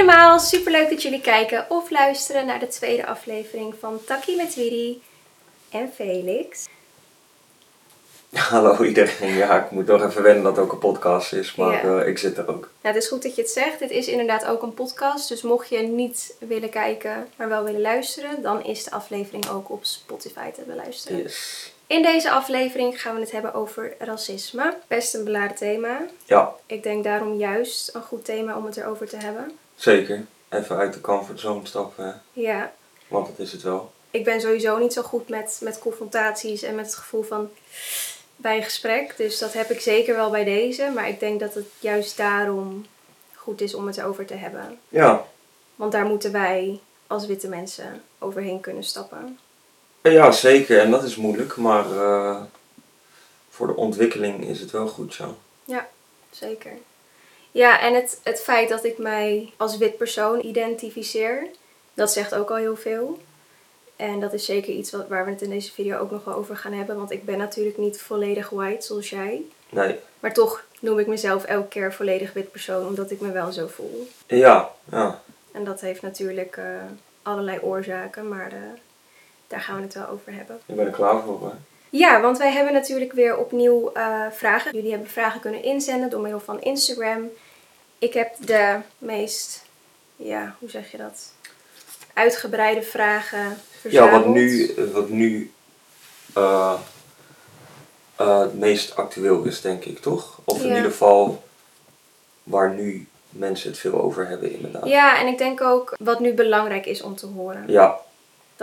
allemaal, superleuk dat jullie kijken of luisteren naar de tweede aflevering van Takkie met Wiri en Felix. Hallo iedereen, ja, ik moet nog even wennen dat het ook een podcast is, maar Ja. eh, ik zit er ook. Nou, het is goed dat je het zegt. Het is inderdaad ook een podcast, dus mocht je niet willen kijken, maar wel willen luisteren, dan is de aflevering ook op Spotify te beluisteren. Yes. In deze aflevering gaan we het hebben over racisme. Best een beladen thema. Ja, Ik denk daarom juist een goed thema om het erover te hebben. Zeker. Even uit de comfortzone stappen. Ja, want dat is het wel. ik ben sowieso niet zo goed met, met confrontaties en met het gevoel van bij een gesprek. Dus dat heb ik zeker wel bij deze. Maar ik denk dat het juist daarom goed is om het erover te hebben. Ja, Want daar moeten wij als witte mensen overheen kunnen stappen. ja zeker. En dat is moeilijk, maar eh, voor de ontwikkeling is het wel goed zo. Zeker. Ja, en het, het feit dat ik mij als wit persoon identificeer, dat zegt ook al heel veel. En dat is zeker iets wat, waar we het in deze video ook nog wel over gaan hebben. Want ik ben natuurlijk niet volledig white zoals jij. Nee, Maar toch noem ik mezelf elke keer volledig wit persoon, omdat ik me wel zo voel. ja, ja. En dat heeft natuurlijk eh, allerlei oorzaken, maar eh, daar gaan we het wel over hebben. Ik ben er klaar voor, hè. Ja, want wij hebben natuurlijk weer opnieuw eh, vragen. Jullie hebben vragen kunnen inzenden door middel van Instagram. Ik heb de meest, ja, hoe zeg je dat? Uitgebreide vragen Ja, verzameld. wat nu, wat nu eh, eh, het meest actueel is, denk ik, toch? Of in Ja. ieder geval waar nu mensen het veel over hebben, inderdaad. Ja, en ik denk ook wat nu belangrijk is om te horen. Ja,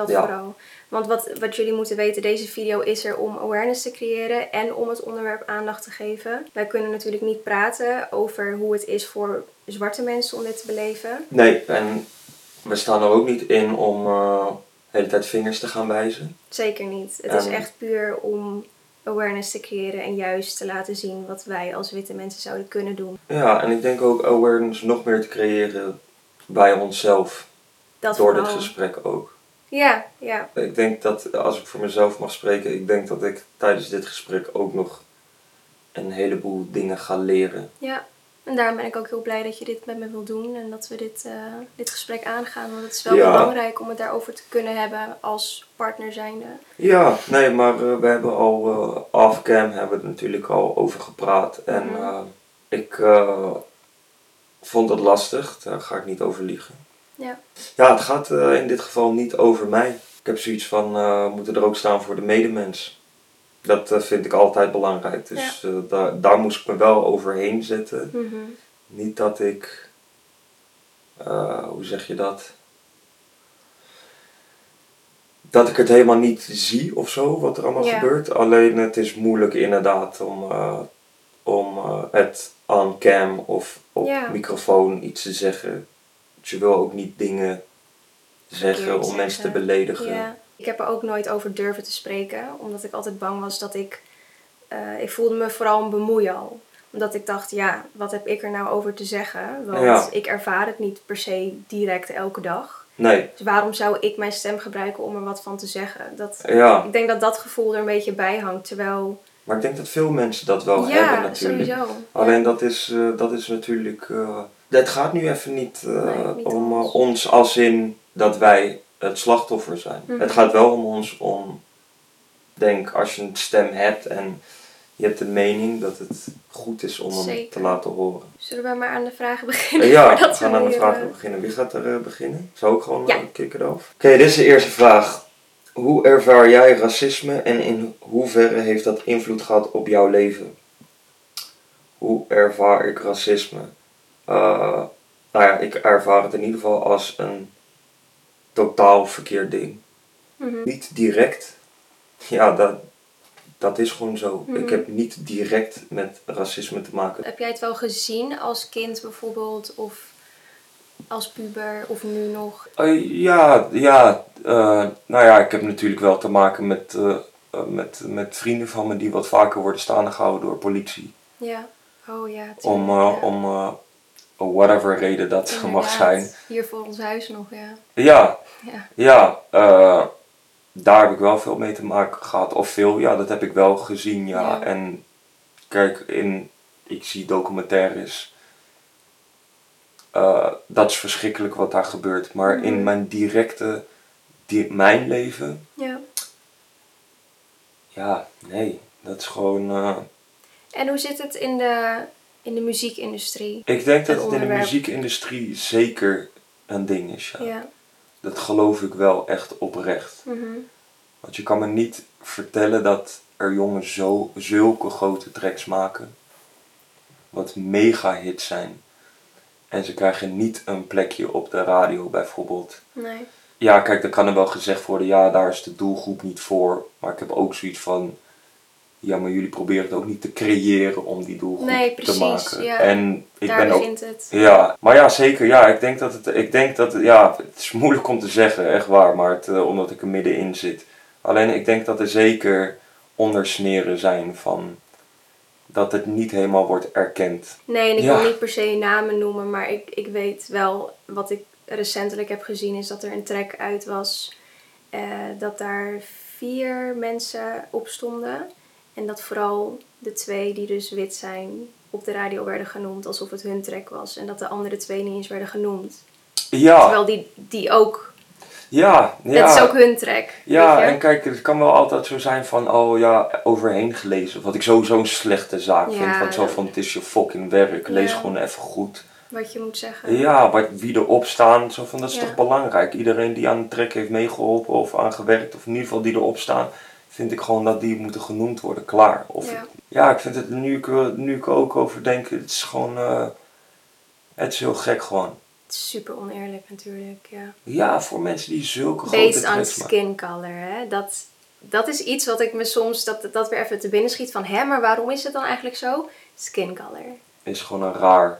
Dat Ja. vooral. Want wat, wat jullie moeten weten, deze video is er om awareness te creëren en om het onderwerp aandacht te geven. Wij kunnen natuurlijk niet praten over hoe het is voor zwarte mensen om dit te beleven. Nee, en we staan er ook niet in om eh, de hele tijd vingers te gaan wijzen. Zeker niet. Het is echt puur om awareness te creëren en juist te laten zien wat wij als witte mensen zouden kunnen doen. Ja, en ik denk ook awareness nog meer te creëren bij onszelf. Dat door dit gesprek ook. Ja, ja. Ik denk dat, als ik voor mezelf mag spreken, ik denk dat ik tijdens dit gesprek ook nog een heleboel dingen ga leren. Ja. En daarom ben ik ook heel blij dat je dit met me wil doen en dat we dit, eh, dit gesprek aangaan. Want het is wel Ja. belangrijk om het daarover te kunnen hebben als partner zijnde. Ja, nee, maar eh, we hebben al off-cam hebben we natuurlijk al over gepraat. En Mhm. ik vond het lastig, daar ga ik niet over liegen. Ja. Ja, het gaat eh, in dit geval niet over mij. Ik heb zoiets van, eh, we moeten er ook staan voor de medemens. Dat eh, vind ik altijd belangrijk. Dus daar, daar moest ik me wel overheen zetten. Mhm. Niet dat ik, hoe zeg je dat? Dat ik het helemaal niet zie of zo, wat er allemaal gebeurt. Alleen het is moeilijk inderdaad om, om het on cam of op microfoon iets te zeggen. Je wil ook niet dingen zeggen Verkeerd om mensen te beledigen. Ja. Ik heb er ook nooit over durven te spreken, omdat ik altijd bang was dat ik. eh, ik voelde me vooral een bemoeial. Omdat ik dacht, ja, wat heb ik er nou over te zeggen? Want Ja. ik ervaar het niet per se direct elke dag. Nee, Dus waarom zou ik mijn stem gebruiken om er wat van te zeggen? Dat, ja. ik denk dat dat gevoel er een beetje bij hangt. Terwijl. Maar ik denk dat veel mensen dat wel ja, hebben natuurlijk. sowieso. Alleen Ja. dat is, eh, dat is natuurlijk. eh, het gaat nu even niet, eh, Nee, niet om ons. eh, ons als in dat wij het slachtoffer zijn. Mhm. Het gaat wel om ons om. Denk als je een stem hebt en je hebt een mening dat het goed is om hem Zeker. te laten horen. Zullen we maar aan de vragen beginnen? Ja, we gaan aan de vragen eh, beginnen. Wie gaat er beginnen? Zou ik gewoon Ja. kicken eraf? Oké, dit is de eerste vraag. Hoe ervaar jij racisme en in hoeverre heeft dat invloed gehad op jouw leven? Hoe ervaar ik racisme? Eh, nou ja, ik ervaar het in ieder geval als een totaal verkeerd ding. mhm. Niet direct. Ja, dat, dat is gewoon zo. Mhm. Ik heb niet direct met racisme te maken. Heb jij het wel gezien als kind bijvoorbeeld? Of als puber? Of nu nog? Eh, ja, ja eh, nou ja, ik heb natuurlijk wel te maken met, met, met vrienden van me die wat vaker worden staande gehouden door politie. Ja. Oh ja, tuurlijk, Om, ja. om whatever reden dat mag zijn. Hier voor ons huis nog, ja. Ja, Ja. ja eh, daar heb ik wel veel mee te maken gehad. Of veel, ja, dat heb ik wel gezien, ja. Ja. En kijk, in, ik zie documentaires eh, dat is verschrikkelijk wat daar gebeurt. Maar in Mhm. mijn directe, di mijn leven, Ja. ja, nee. Dat is gewoon. eh, En hoe zit het in de, in de muziekindustrie? ik denk dat het in de muziekindustrie zeker een ding is. Ja. Ja. Dat geloof ik wel echt oprecht. Mhm. Want je kan me niet vertellen dat er jongens zo, zulke grote tracks maken. Wat mega hits zijn. En ze krijgen niet een plekje op de radio bijvoorbeeld. Nee. Ja, kijk, dan kan er wel gezegd worden, ja, daar is de doelgroep niet voor. Maar ik heb ook zoiets van, ja, maar jullie proberen het ook niet te creëren om die doelgroep Nee, te maken. ja. En ik Daar ben ook het. ja, maar ja, zeker. Ja, ik denk dat het, ik denk dat het, ja, het is moeilijk om te zeggen, echt waar, maar het, eh, omdat ik er middenin zit. Alleen ik denk dat er zeker ondersneren zijn van dat het niet helemaal wordt erkend. Nee, en ik Ja. wil niet per se namen noemen, maar ik, ik weet wel wat ik recentelijk heb gezien is dat er een track uit was. eh, dat daar vier mensen op stonden. En dat vooral de twee die dus wit zijn op de radio werden genoemd alsof het hun track was. En dat de andere twee niet eens werden genoemd. Ja, Terwijl die, die ook, ja, ja. dat is ook hun track. Ja, en kijk, het kan wel altijd zo zijn van, oh ja, overheen gelezen. Wat ik sowieso een slechte zaak vind. Want zo van, het is je fucking werk. Lees Ja. gewoon even goed. Wat je moet zeggen. Ja, wat, wie erop staan, zo van, dat is toch belangrijk. Iedereen die aan de track heeft meegeholpen of aan gewerkt, of in ieder geval die erop staan, vind ik gewoon dat die moeten genoemd worden, klaar. Of, Ja. ja. ik vind het, nu ik, er- nu ik ook over denk, het is gewoon, eh, het is heel gek gewoon. Het is super oneerlijk natuurlijk, ja. Ja, voor mensen die zulke grote Based on skin color, hè. Dat, dat is iets wat ik me soms, dat, dat weer even te binnen schiet van... Hè, maar waarom is het dan eigenlijk zo? Skin color. Is gewoon een raar,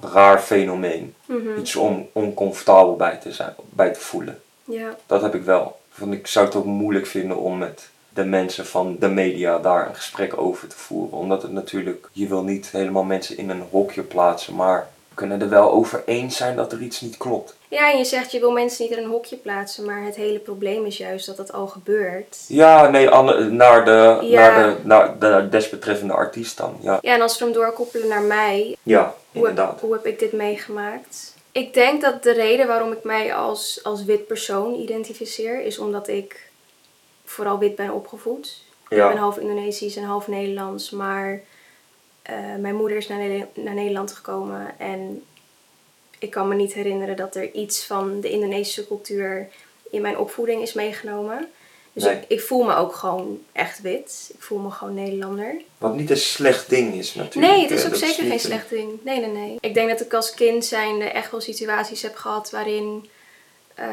raar fenomeen. Mhm. Iets om oncomfortabel bij te zijn, bij te voelen. Ja, Dat heb ik wel. Want ik zou het ook moeilijk vinden om met de mensen van de media daar een gesprek over te voeren. Omdat het natuurlijk, je wil niet helemaal mensen in een hokje plaatsen, maar kunnen er wel over eens zijn dat er iets niet klopt. ja, en je zegt je wil mensen niet in een hokje plaatsen... maar het hele probleem is juist dat dat al gebeurt. Ja, nee, naar de, Ja. naar de, naar de desbetreffende artiest dan. Ja, Ja, en als we hem doorkoppelen naar mij... ja Hoe heb, inderdaad. hoe heb ik dit meegemaakt? Ik denk dat de reden waarom ik mij als, als wit persoon identificeer... is omdat ik vooral wit ben opgevoed. Ik ben half Indonesisch en half Nederlands, maar eh, mijn moeder is naar, naar Nederland gekomen en ik kan me niet herinneren dat er iets van de Indonesische cultuur in mijn opvoeding is meegenomen. Dus Nee. ik, ik voel me ook gewoon echt wit. Ik voel me gewoon Nederlander. wat niet een slecht ding is natuurlijk. Nee, het is ook dat zeker geen een- slecht ding. Nee, nee, nee. Ik denk dat ik als kind zijnde echt wel situaties heb gehad waarin eh,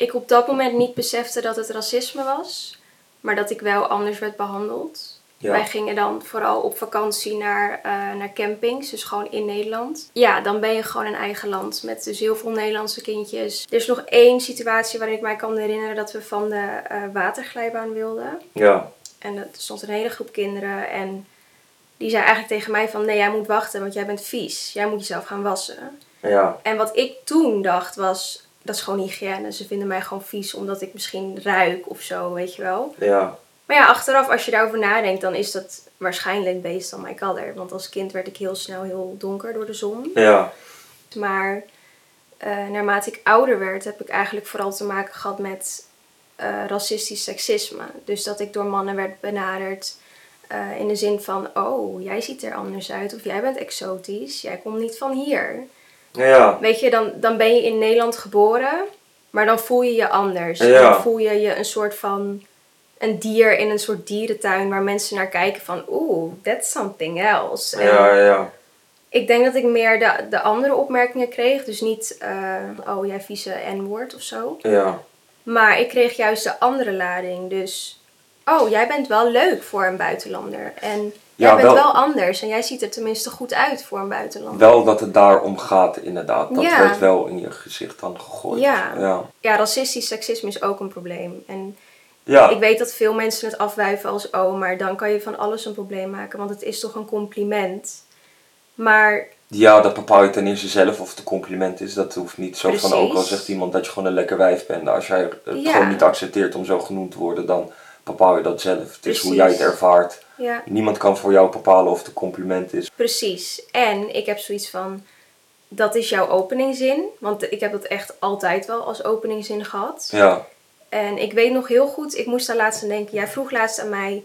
ik op dat moment niet besefte dat het racisme was, maar dat ik wel anders werd behandeld. Ja. Wij gingen dan vooral op vakantie naar, eh, naar campings, dus gewoon in Nederland. Ja, dan ben je gewoon een eigen land met dus heel veel Nederlandse kindjes. Er is nog één situatie waarin ik mij kan herinneren dat we van de eh, waterglijbaan wilden. Ja, En er stond een hele groep kinderen en die zei eigenlijk tegen mij van... Nee, jij moet wachten, want jij bent vies. Jij moet jezelf gaan wassen. ja, En wat ik toen dacht was... Dat is gewoon hygiëne. Ze vinden mij gewoon vies omdat ik misschien ruik of zo, weet je wel. ja, Maar ja, achteraf, als je daarover nadenkt, dan is dat waarschijnlijk based on my color. Want als kind werd ik heel snel heel donker door de zon. ja, Maar eh, naarmate ik ouder werd, heb ik eigenlijk vooral te maken gehad met eh, racistisch seksisme. Dus dat ik door mannen werd benaderd eh, in de zin van: Oh, jij ziet er anders uit, of jij bent exotisch, jij komt niet van hier. Ja, Weet je, dan, dan ben je in Nederland geboren, maar dan voel je je anders. Ja. Dan voel je je een soort van. Een dier in een soort dierentuin waar mensen naar kijken van oeh, that's something else. En- ja, ja, ik denk dat ik meer de, de andere opmerkingen kreeg. Dus niet, eh, oh jij vieze N-woord of zo. ja, Maar ik kreeg juist de andere lading. Dus, oh jij bent wel leuk voor een buitenlander. En jij Ja, bent wel- wel... anders. En jij ziet er tenminste goed uit voor een buitenlander. Wel dat het daarom gaat, inderdaad. Dat Ja. werd wel in je gezicht dan gegooid. Ja. Ja. Ja, racistisch seksisme is ook een probleem. En Ja. ik weet dat veel mensen het afwijven als, oh, maar dan kan je van alles een probleem maken. Want het is toch een compliment. Maar ja, dat bepaal je ten eerste zelf of het een compliment is. Dat hoeft niet zo van, ook al zegt iemand dat je gewoon een lekker wijf bent. Als jij het gewoon niet accepteert om zo genoemd te worden, dan bepaal je dat zelf. Het is hoe jij het ervaart. ja, Niemand kan voor jou bepalen of het een compliment is. Precies. En ik heb zoiets van. dat is jouw openingzin. Want ik heb dat echt altijd wel als openingzin gehad. Ja. En ik weet nog heel goed, ik moest daar laatst aan denken. Jij vroeg laatst aan mij,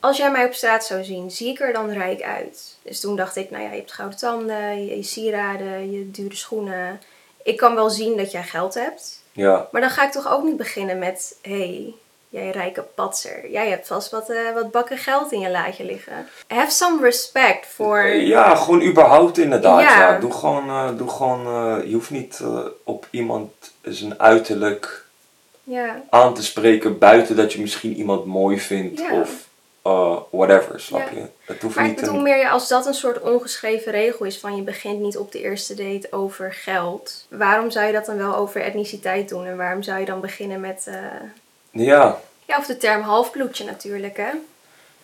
als jij mij op straat zou zien, zie ik er dan rijk uit? Dus toen dacht ik, nou ja, je hebt gouden tanden, je, je sieraden, je dure schoenen. Ik kan wel zien dat jij geld hebt. Ja. Maar dan ga ik toch ook niet beginnen met, hé, hey, jij rijke patser. Jij hebt vast wat, eh, wat bakken geld in je laadje liggen. Have some respect voor... Ja, gewoon überhaupt inderdaad. Ja. Ja. Doe gewoon, eh, doe gewoon eh, je hoeft niet op iemand zijn uiterlijk Ja, aan te spreken buiten dat je misschien iemand mooi vindt Ja. of whatever, snap je? Het hoeft maar ik niet bedoel een... meer als dat een soort ongeschreven regel is van je begint niet op de eerste date over geld. Waarom zou je dat dan wel over etniciteit doen? En waarom zou je dan beginnen met... eh, Ja, Ja, of de term halfbloedje natuurlijk, hè?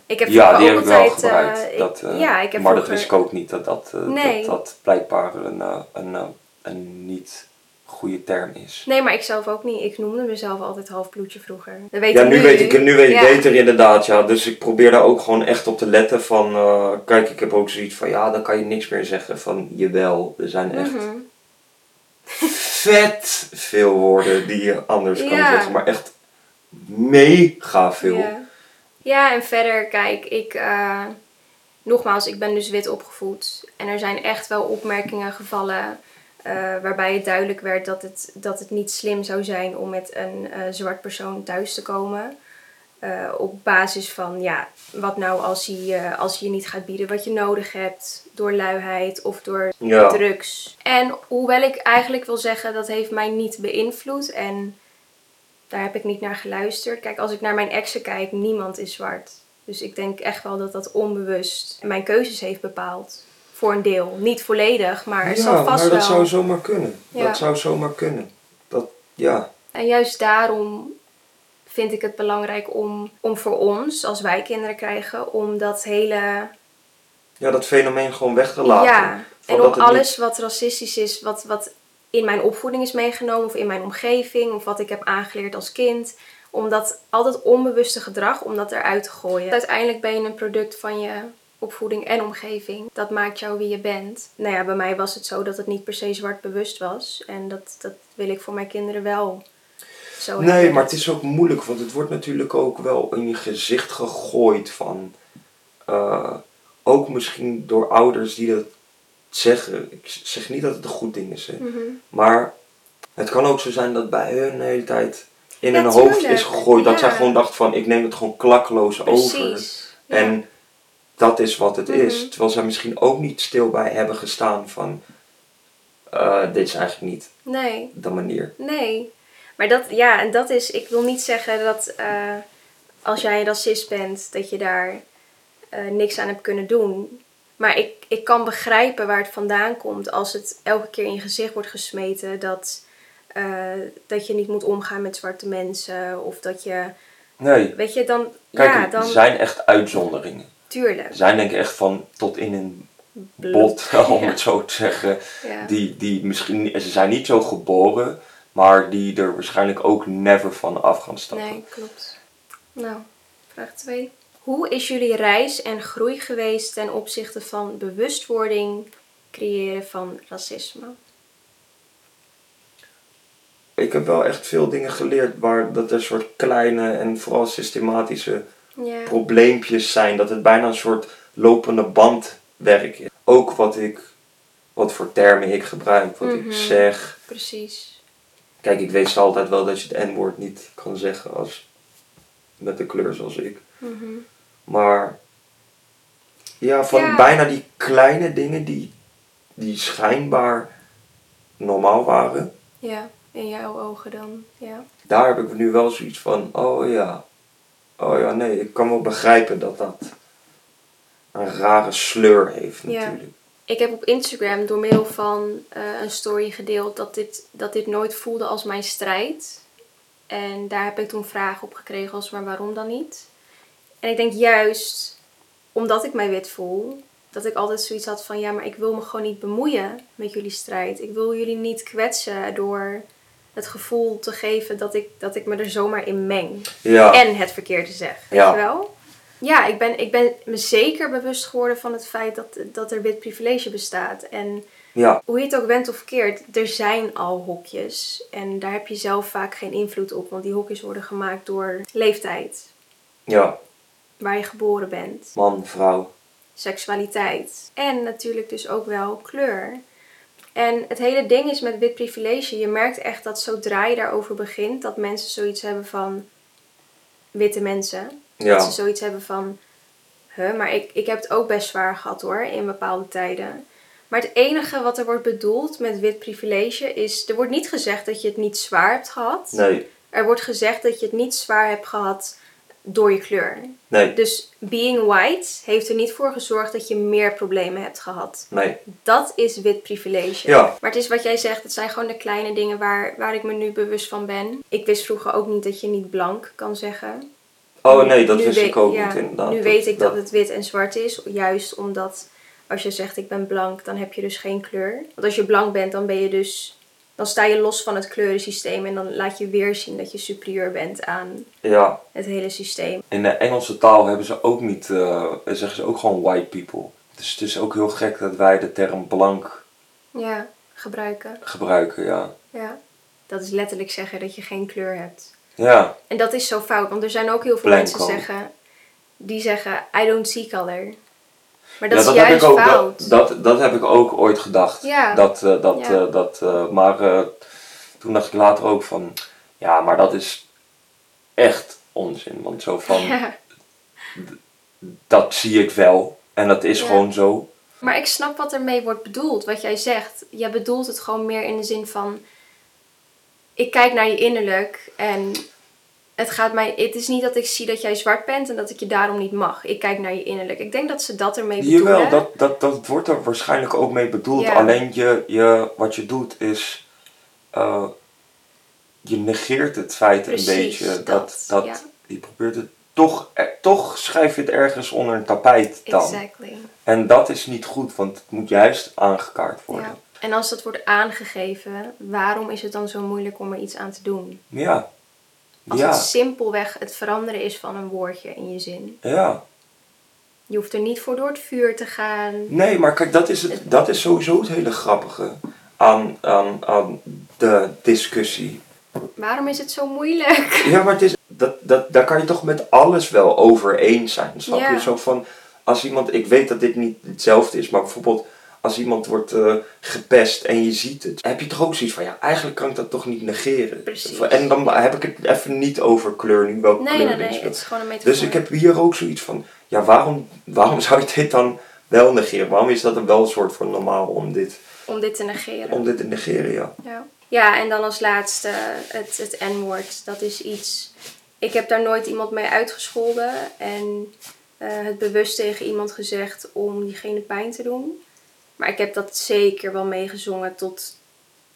Ik heb ja, die heb ik wel altijd, eh, gebruikt. ik- dat, eh, ja, ik heb maar dat wist ik ook niet, dat dat, eh, Nee. dat, dat blijkbaar een, eh, een, eh, een niet goede term is. Nee, maar ik zelf ook niet. Ik noemde mezelf altijd halfbloedje vroeger. Dat weet Ja, ik nu weet ik, nu weet ik beter inderdaad, ja. Dus ik probeer daar ook gewoon echt op te letten van... eh, kijk, ik heb ook zoiets van, ja, dan kan je niks meer zeggen van... Jawel, er zijn echt Mhm. vet veel woorden die je anders kan zeggen. Maar echt mega veel. Ja. ja, en verder, kijk, ik... eh, nogmaals, ik ben dus wit opgevoed. En er zijn echt wel opmerkingen gevallen... eh, waarbij het duidelijk werd dat het, dat het niet slim zou zijn om met een eh, zwart persoon thuis te komen. Op basis van, ja, wat nou als hij, als hij je niet gaat bieden wat je nodig hebt. Door luiheid of door Ja. drugs. En hoewel ik eigenlijk wil zeggen, dat heeft mij niet beïnvloed. En daar heb ik niet naar geluisterd. Kijk, als ik naar mijn exen kijk, niemand is zwart. Dus ik denk echt wel dat dat onbewust mijn keuzes heeft bepaald. Voor een deel. Niet volledig, maar het zal Ja, vast maar wel. dat zou zomaar kunnen. Ja. Dat zou zomaar kunnen. Dat, ja. En juist daarom vind ik het belangrijk om, om voor ons, als wij kinderen krijgen, om dat hele ja, dat fenomeen gewoon weg te laten. Ja, en om niet- alles wat racistisch is, wat, wat in mijn opvoeding is meegenomen, of in mijn omgeving, of wat ik heb aangeleerd als kind, om dat altijd onbewuste gedrag, om dat eruit te gooien. Uiteindelijk ben je een product van je opvoeding en omgeving. Dat maakt jou wie je bent. Nou ja, bij mij was het zo dat het niet per se zwart bewust was. En dat, dat wil ik voor mijn kinderen wel zo Nee, hebben. maar het is ook moeilijk, want het wordt natuurlijk ook wel in je gezicht gegooid van... eh, ook misschien door ouders die dat zeggen. Ik zeg niet dat het een goed ding is, hè. Mhm. Maar het kan ook zo zijn dat bij hun de hele tijd in Ja, hun hoofd tuurlijk. is gegooid. Dat zij gewoon dacht van, ik neem het gewoon klakkeloos over. Ja. En dat is wat het is. Mhm. Terwijl zij misschien ook niet stil bij hebben gestaan van... eh, dit is eigenlijk niet Nee. de manier. Nee. Maar dat, ja, en dat is, ik wil niet zeggen dat eh, als jij een racist bent, dat je daar eh, niks aan hebt kunnen doen. Maar ik, ik kan begrijpen waar het vandaan komt als het elke keer in je gezicht wordt gesmeten dat, eh, dat je niet moet omgaan met zwarte mensen. Of dat je, Nee, weet je, dan, kijk, ja, er dan, zijn echt uitzonderingen. tuurlijk. Er zijn denk ik echt van tot in een bot, om het zo te zeggen. Ja. Die, die misschien, niet- ze zijn niet zo geboren, maar die er waarschijnlijk ook never van af gaan stappen. Nee, klopt. Nou, vraag 2. Hoe is jullie reis en groei geweest ten opzichte van bewustwording creëren van racisme? Ik heb wel echt veel dingen geleerd waar dat er soort kleine en vooral systematische probleempjes zijn. Dat het bijna een soort lopende bandwerk is. Ook wat ik, wat voor termen ik gebruik, wat Mhm. ik zeg. Precies. Kijk, ik weet altijd wel dat je het N-woord niet kan zeggen als met de kleur zoals ik. Mhm. Maar ja, van Ja. bijna die kleine dingen die, die schijnbaar normaal waren. Ja, in jouw ogen dan. Ja. Daar heb ik nu wel zoiets van, oh ja. Oh ja, nee, ik kan wel begrijpen dat dat een rare sleur heeft Ja. natuurlijk. Ik heb op Instagram door middel van eh, een story gedeeld dat dit, dat dit nooit voelde als mijn strijd. En daar heb ik toen vragen op gekregen als, maar waarom dan niet? En ik denk juist omdat ik mij wit voel, dat ik altijd zoiets had van, ja, maar ik wil me gewoon niet bemoeien met jullie strijd. Ik wil jullie niet kwetsen door het gevoel te geven dat ik, dat ik me er zomaar in meng. Ja, En het verkeerde zeg, weet Ja. je wel? Ja, ik ben, ik ben me zeker bewust geworden van het feit dat, dat er wit privilege bestaat. En Ja, Hoe je het ook went of keert, er zijn al hokjes. En daar heb je zelf vaak geen invloed op. Want die hokjes worden gemaakt door leeftijd. ja, Waar je geboren bent. man, vrouw. seksualiteit. En natuurlijk dus ook wel kleur. En het hele ding is met wit privilege, je merkt echt dat zodra je daarover begint, dat mensen zoiets hebben van witte mensen. Dat ze zoiets hebben van, huh, maar ik, ik heb het ook best zwaar gehad hoor, in bepaalde tijden. Maar het enige wat er wordt bedoeld met wit privilege is, er wordt niet gezegd dat je het niet zwaar hebt gehad. nee, Er wordt gezegd dat je het niet zwaar hebt gehad door je kleur. nee, Dus being white heeft er niet voor gezorgd dat je meer problemen hebt gehad. nee. Dat is wit privilege. Ja. Maar het is wat jij zegt, het zijn gewoon de kleine dingen waar, waar ik me nu bewust van ben. Ik wist vroeger ook niet dat je niet blank kan zeggen. Oh nee, dat wist ik ook ja, niet inderdaad. Nu weet ik dat het wit en zwart is, juist omdat als je zegt ik ben blank, dan heb je dus geen kleur. Want als je blank bent, dan ben je dus... Dan sta je los van het kleurensysteem en dan laat je weer zien dat je superieur bent aan Ja, het hele systeem. in de Engelse taal hebben ze ook niet, eh, zeggen ze ook gewoon white people. Dus het is ook heel gek dat wij de term blank Ja, gebruiken. gebruiken, ja. Ja. Dat is letterlijk zeggen dat je geen kleur hebt. Ja, En dat is zo fout, want er zijn ook heel veel Blanco. mensen zeggen, die zeggen, I don't see color. Maar dat ja, is dat juist heb ik ook, fout. dat, dat, dat heb ik ook ooit gedacht. Ja. Dat, eh, dat, Ja. eh, dat, eh, maar toen dacht ik later ook van, ja, maar dat is echt onzin. Want zo van, Ja. dat zie ik wel. En dat is gewoon zo. Maar ik snap wat ermee wordt bedoeld, wat jij zegt. Jij bedoelt het gewoon meer in de zin van, ik kijk naar je innerlijk en het gaat mij, het is niet dat ik zie dat jij zwart bent en dat ik je daarom niet mag. Ik kijk naar je innerlijk. Ik denk dat ze dat ermee bedoelen. Jawel, dat, dat, dat wordt er waarschijnlijk ook mee bedoeld. Ja. Alleen je, je, wat je doet is, eh, je negeert het feit Precies, een beetje. Dat, dat, dat, ja. Je probeert het toch, eh, toch schrijf je het ergens onder een tapijt dan. Exactly. En dat is niet goed, want het moet juist aangekaart worden. Ja. En als dat wordt aangegeven, waarom is het dan zo moeilijk om er iets aan te doen? Ja. Als Ja. het simpelweg het veranderen is van een woordje in je zin. ja. Je hoeft er niet voor door het vuur te gaan. Nee, maar kijk, dat is, het, dat is sowieso het hele grappige aan, aan, aan de discussie. Waarom is het zo moeilijk? Ja, maar het is, dat, dat, daar kan je toch met alles wel over eens zijn. Snap Ja. je? Zo van, als iemand, ik weet dat dit niet hetzelfde is, maar bijvoorbeeld als iemand wordt eh, gepest en je ziet het, heb je toch ook zoiets van, ja, eigenlijk kan ik dat toch niet negeren. Precies. En dan heb ik het even niet over kleur nu, welke Nee, kleur nee, nee. is. Het is gewoon een metafoor. Dus ik heb hier ook zoiets van, ja, waarom, waarom zou je dit dan wel negeren? Waarom is dat dan wel een soort van normaal om dit, Om dit te negeren. om dit te negeren, ja? Ja. ja, en dan als laatste het, het N-woord. Dat is iets... Ik heb daar nooit iemand mee uitgescholden. En eh, het bewust tegen iemand gezegd om diegene pijn te doen. Maar ik heb dat zeker wel meegezongen tot,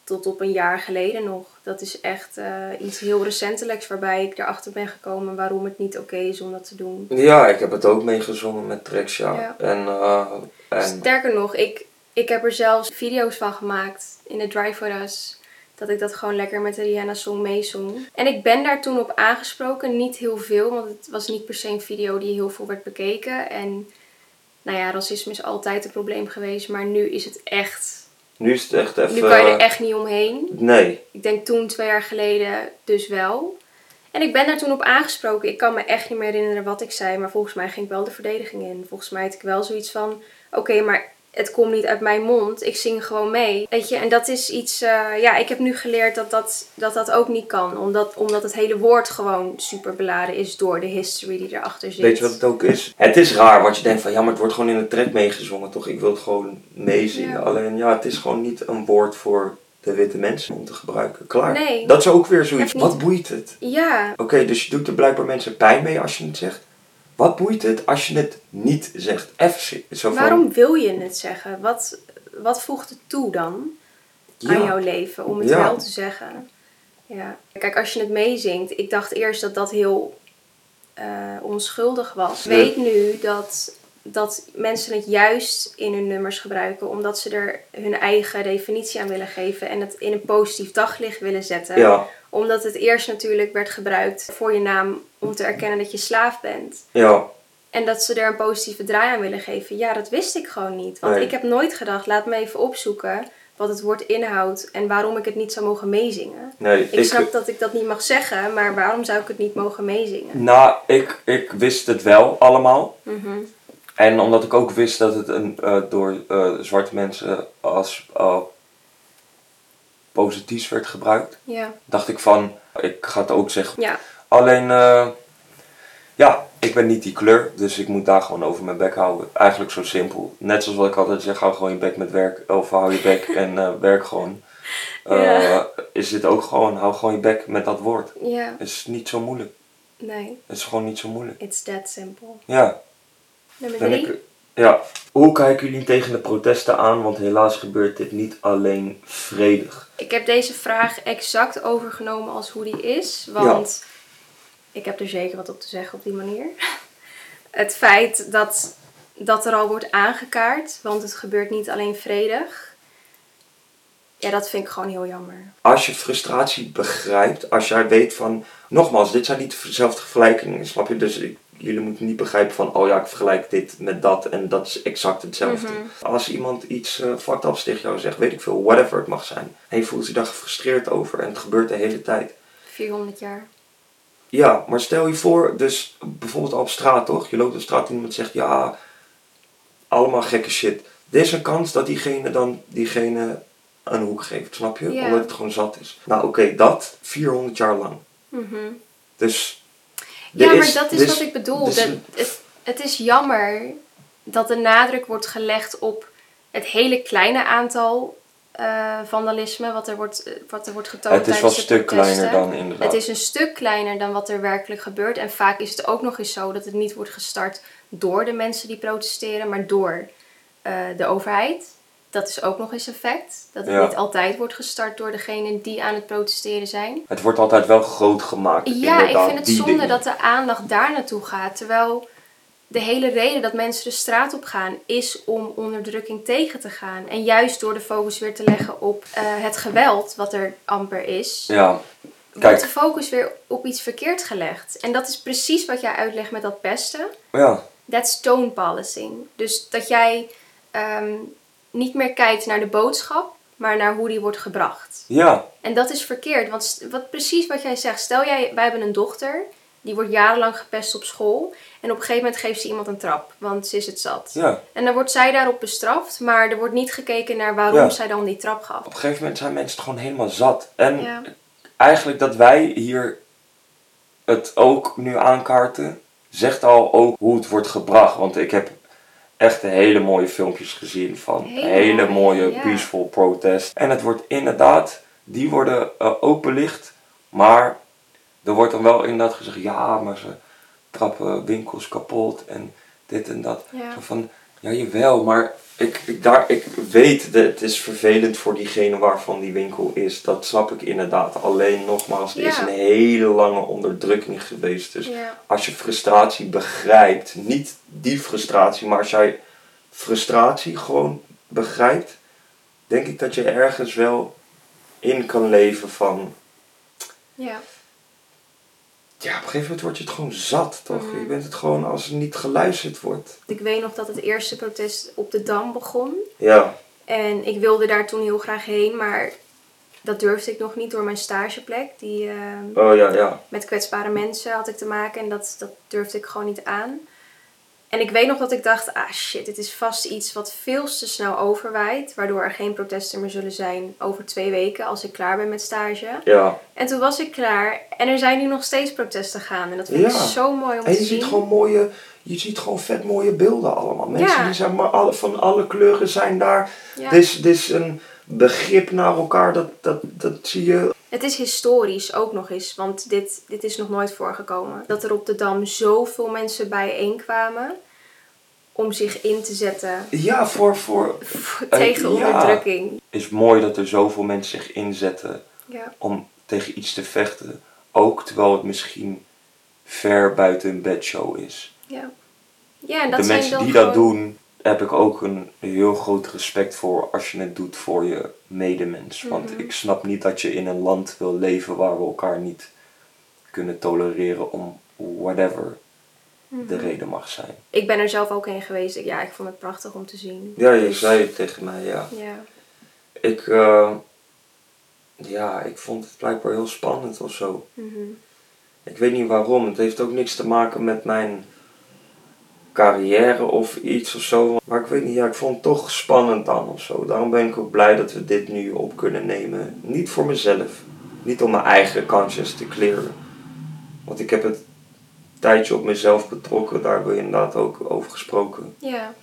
tot op een jaar geleden nog. Dat is echt eh, iets heel recentelijks waarbij ik erachter ben gekomen waarom het niet oké is om dat te doen. Ja, ik heb het ook meegezongen met ja. Ja. En, eh, en Sterker nog, ik, ik heb er zelfs video's van gemaakt in de Drive for Us. Dat ik dat gewoon lekker met de Rihanna-song meezong. En ik ben daar toen op aangesproken. Niet heel veel, want het was niet per se een video die heel veel werd bekeken. En nou ja, racisme is altijd een probleem geweest. Maar nu is het echt... nu is het echt even... Nu kan je er echt niet omheen. Nee, Ik denk toen, twee jaar geleden, dus wel. En ik ben daar toen op aangesproken. Ik kan me echt niet meer herinneren wat ik zei. Maar volgens mij ging ik wel de verdediging in. Volgens mij had ik wel zoiets van... Oké, maar het komt niet uit mijn mond. Ik zing gewoon mee. Weet je, en dat is iets... eh, ja, ik heb nu geleerd dat dat, dat dat ook niet kan. Omdat, omdat het hele woord gewoon super beladen is door de history die erachter zit. weet je wat het ook is? Het is raar, want je denkt van, ja, maar het wordt gewoon in de track meegezongen, toch? Ik wil het gewoon meezingen. Ja. Alleen, ja, het is gewoon niet een woord voor de witte mensen om te gebruiken. Klaar. Nee. Dat is ook weer zoiets. Wat boeit het? Ja, Oké, dus je doet er blijkbaar mensen pijn mee als je het zegt. Wat boeit het als je het niet zegt? Even zo van, waarom wil je het zeggen? Wat, wat voegt het toe dan? aan jouw leven om het Ja. wel te zeggen. Ja. Kijk, als je het meezingt, ik dacht eerst dat dat heel eh, onschuldig was. Ik Ja. weet nu dat, dat mensen het juist in hun nummers gebruiken omdat ze er hun eigen definitie aan willen geven en het in een positief daglicht willen zetten. Ja, Omdat het eerst natuurlijk werd gebruikt voor je naam om te erkennen dat je slaaf bent. ja, En dat ze er een positieve draai aan willen geven. Ja, dat wist ik gewoon niet. Want Nee. ik heb nooit gedacht, laat me even opzoeken wat het woord inhoudt en waarom ik het niet zou mogen meezingen. Nee, Ik, snap dat ik dat niet mag zeggen, maar waarom zou ik het niet mogen meezingen? Nou, ik, ik wist het wel allemaal. Mhm. En omdat ik ook wist dat het een, eh, door eh, zwarte mensen als eh, positief werd gebruikt, Ja. dacht ik van, ik ga het ook zeggen. Ja. Alleen, eh, ja, ik ben niet die kleur, dus ik moet daar gewoon over mijn bek houden. Eigenlijk zo simpel. Net zoals wat ik altijd zeg, hou gewoon je bek met werk, of hou je bek en eh, werk gewoon. Eh, Ja. Is dit ook gewoon, hou gewoon je bek met dat woord. Ja. Het is niet zo moeilijk. Nee. Het is gewoon niet zo moeilijk. It's that simple. Ja, Nummer drie. Ja. Hoe kijken jullie tegen de protesten aan? Want helaas gebeurt dit niet alleen vredig. Ik heb deze vraag exact overgenomen als hoe die is. Want ik heb er zeker wat op te zeggen op die manier. Het feit dat, dat er al wordt aangekaart, want het gebeurt niet alleen vredig. Ja, dat vind ik gewoon heel jammer. Als je frustratie begrijpt, als jij weet van... Nogmaals, dit zijn niet dezelfde vergelijkingen, snap je? Dus ik- jullie moeten niet begrijpen van... Oh ja, ik vergelijk dit met dat en dat is exact hetzelfde. Mhm. Als iemand iets eh fucked ups tegen jou zegt, weet ik veel, whatever het mag zijn. En je voelt je daar gefrustreerd over en het gebeurt de hele tijd. 400 jaar. Ja, maar stel je voor, dus bijvoorbeeld op straat toch? Je loopt op straat en iemand zegt ja, allemaal gekke shit. Er is een kans dat diegene dan diegene een hoek geeft, snap je? Omdat het gewoon zat is. Nou oké, dat 400 jaar lang. Mhm. Dus. Ja, maar dat is dus- wat ik bedoel. dus- Dat, het, het is jammer dat de nadruk wordt gelegd op het hele kleine aantal eh, vandalisme wat er wordt, eh, wat er wordt getoond het is wel een stuk protesten. kleiner dan inderdaad. Het is een stuk kleiner dan wat er werkelijk gebeurt. En vaak is het ook nog eens zo dat het niet wordt gestart door de mensen die protesteren, maar door eh, de overheid. Dat is ook nog eens een fact. Dat het Ja. niet altijd wordt gestart door degenen die aan het protesteren zijn. Het wordt altijd wel groot gemaakt. Ja, ik vind het zonde dingen. dat de aandacht daar naartoe gaat. Terwijl de hele reden dat mensen de straat op gaan is om onderdrukking tegen te gaan. En juist door de focus weer te leggen op eh, het geweld wat er amper is, Ja, wordt kijk, de focus weer op iets verkeerd gelegd. En dat is precies wat jij uitlegt met dat pesten. ja, That's tone policing. Dus dat jij ehm, niet meer kijkt naar de boodschap, maar naar hoe die wordt gebracht. ja, En dat is verkeerd, want wat, precies wat jij zegt. Stel jij, wij hebben een dochter, die wordt jarenlang gepest op school. En op een gegeven moment geeft ze iemand een trap, want ze is het zat. ja. En dan wordt zij daarop bestraft, maar er wordt niet gekeken naar waarom Ja. zij dan die trap gaf. Op een gegeven moment zijn mensen het gewoon helemaal zat. En Ja. eigenlijk dat wij hier het ook nu aankaarten, zegt al ook hoe het wordt gebracht. Want ik heb echt hele mooie filmpjes gezien van Hele hele, mooie, ja. peaceful protest. En het wordt inderdaad, die worden eh, openlicht, maar er wordt dan wel inderdaad gezegd, ja, maar ze trappen winkels kapot en dit en dat. Ja. Zo van, ja, jawel, maar ik, ik, daar, ik weet dat het is vervelend voor diegene waarvan die winkel is. Dat snap ik inderdaad. Alleen nogmaals, er is een hele lange onderdrukking geweest. Dus Ja. als je frustratie begrijpt, niet die frustratie, maar als jij frustratie gewoon begrijpt, denk ik dat je ergens wel in kan leven van. Ja. Ja, op een gegeven moment word je het gewoon zat, toch? Mhm. Je bent het gewoon als er niet geluisterd wordt. Ik weet nog dat het eerste protest op de Dam begon. Ja, En ik wilde daar toen heel graag heen, maar dat durfde ik nog niet door mijn stageplek. Die, ehm, oh ja, ja. met kwetsbare mensen had ik te maken en dat, dat durfde ik gewoon niet aan. En ik weet nog dat ik dacht, ah shit, dit is vast iets wat veel te snel overwaait, waardoor er geen protesten meer zullen zijn over twee weken als ik klaar ben met stage. Ja. En toen was ik klaar en er zijn nu nog steeds protesten gaan en dat vind ik zo mooi om En te je zien. ziet gewoon mooie, je ziet gewoon vet mooie beelden allemaal. Mensen Ja. die zijn maar alle, van alle kleuren zijn daar. Ja. Dit, is, dit is een begrip naar elkaar, dat, dat, dat zie je. Het is historisch ook nog eens, want dit, dit is nog nooit voorgekomen. Dat er op de Dam zoveel mensen bijeenkwamen om zich in te zetten Ja, voor, voor Eh, tegen ja. onderdrukking. is mooi dat er zoveel mensen zich inzetten Ja. om tegen iets te vechten. Ook terwijl het misschien ver buiten een bedshow is. Ja, ja en dat de zijn mensen dan die dat doen, heb ik ook een heel groot respect voor als je het doet voor je medemens. Want Mhm. ik snap niet dat je in een land wil leven waar we elkaar niet kunnen tolereren om whatever de reden mag zijn. Ik ben er zelf ook heen geweest. Ja, ik vond het prachtig om te zien. Ja, je Dus- zei het tegen mij, ja. Ja. Ik, eh, ja, ik vond het blijkbaar heel spannend of zo. Mhm. Ik weet niet waarom. Het heeft ook niks te maken met mijn carrière of iets of zo. Maar ik weet niet, ja, ik vond het toch spannend dan of zo. Daarom ben ik ook blij dat we dit nu op kunnen nemen. Niet voor mezelf. Niet om mijn eigen kansjes te clearen. Want ik heb het een tijdje op mezelf betrokken. Daar hebben we inderdaad ook over gesproken. Ja,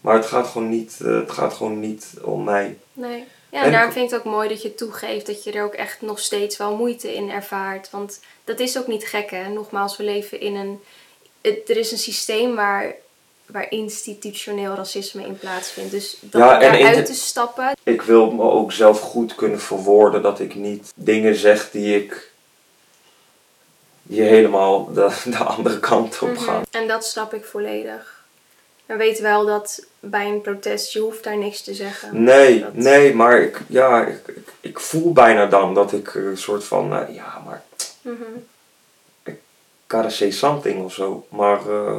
Maar het gaat gewoon niet, eh, het gaat gewoon niet om mij. nee. Ja, En- en daarom vind ik het ook mooi dat je toegeeft dat je er ook echt nog steeds wel moeite in ervaart. Want dat is ook niet gek, hè. Nogmaals, we leven in een... het- er is een systeem waar, waar institutioneel racisme in plaatsvindt. Dus dat Ja, daaruit te stappen, Ik wil me ook zelf goed kunnen verwoorden dat ik niet dingen zeg die ik. die helemaal de, de andere kant op gaan. Mhm. En dat snap ik volledig. Maar weet wel dat bij een protest, je hoeft daar niks te zeggen. Nee, Dat- nee, maar ik, ja, ik, ik, ik voel bijna dan dat ik een soort van. eh, ja, maar. Mhm. Gotta say something of zo. Maar. eh,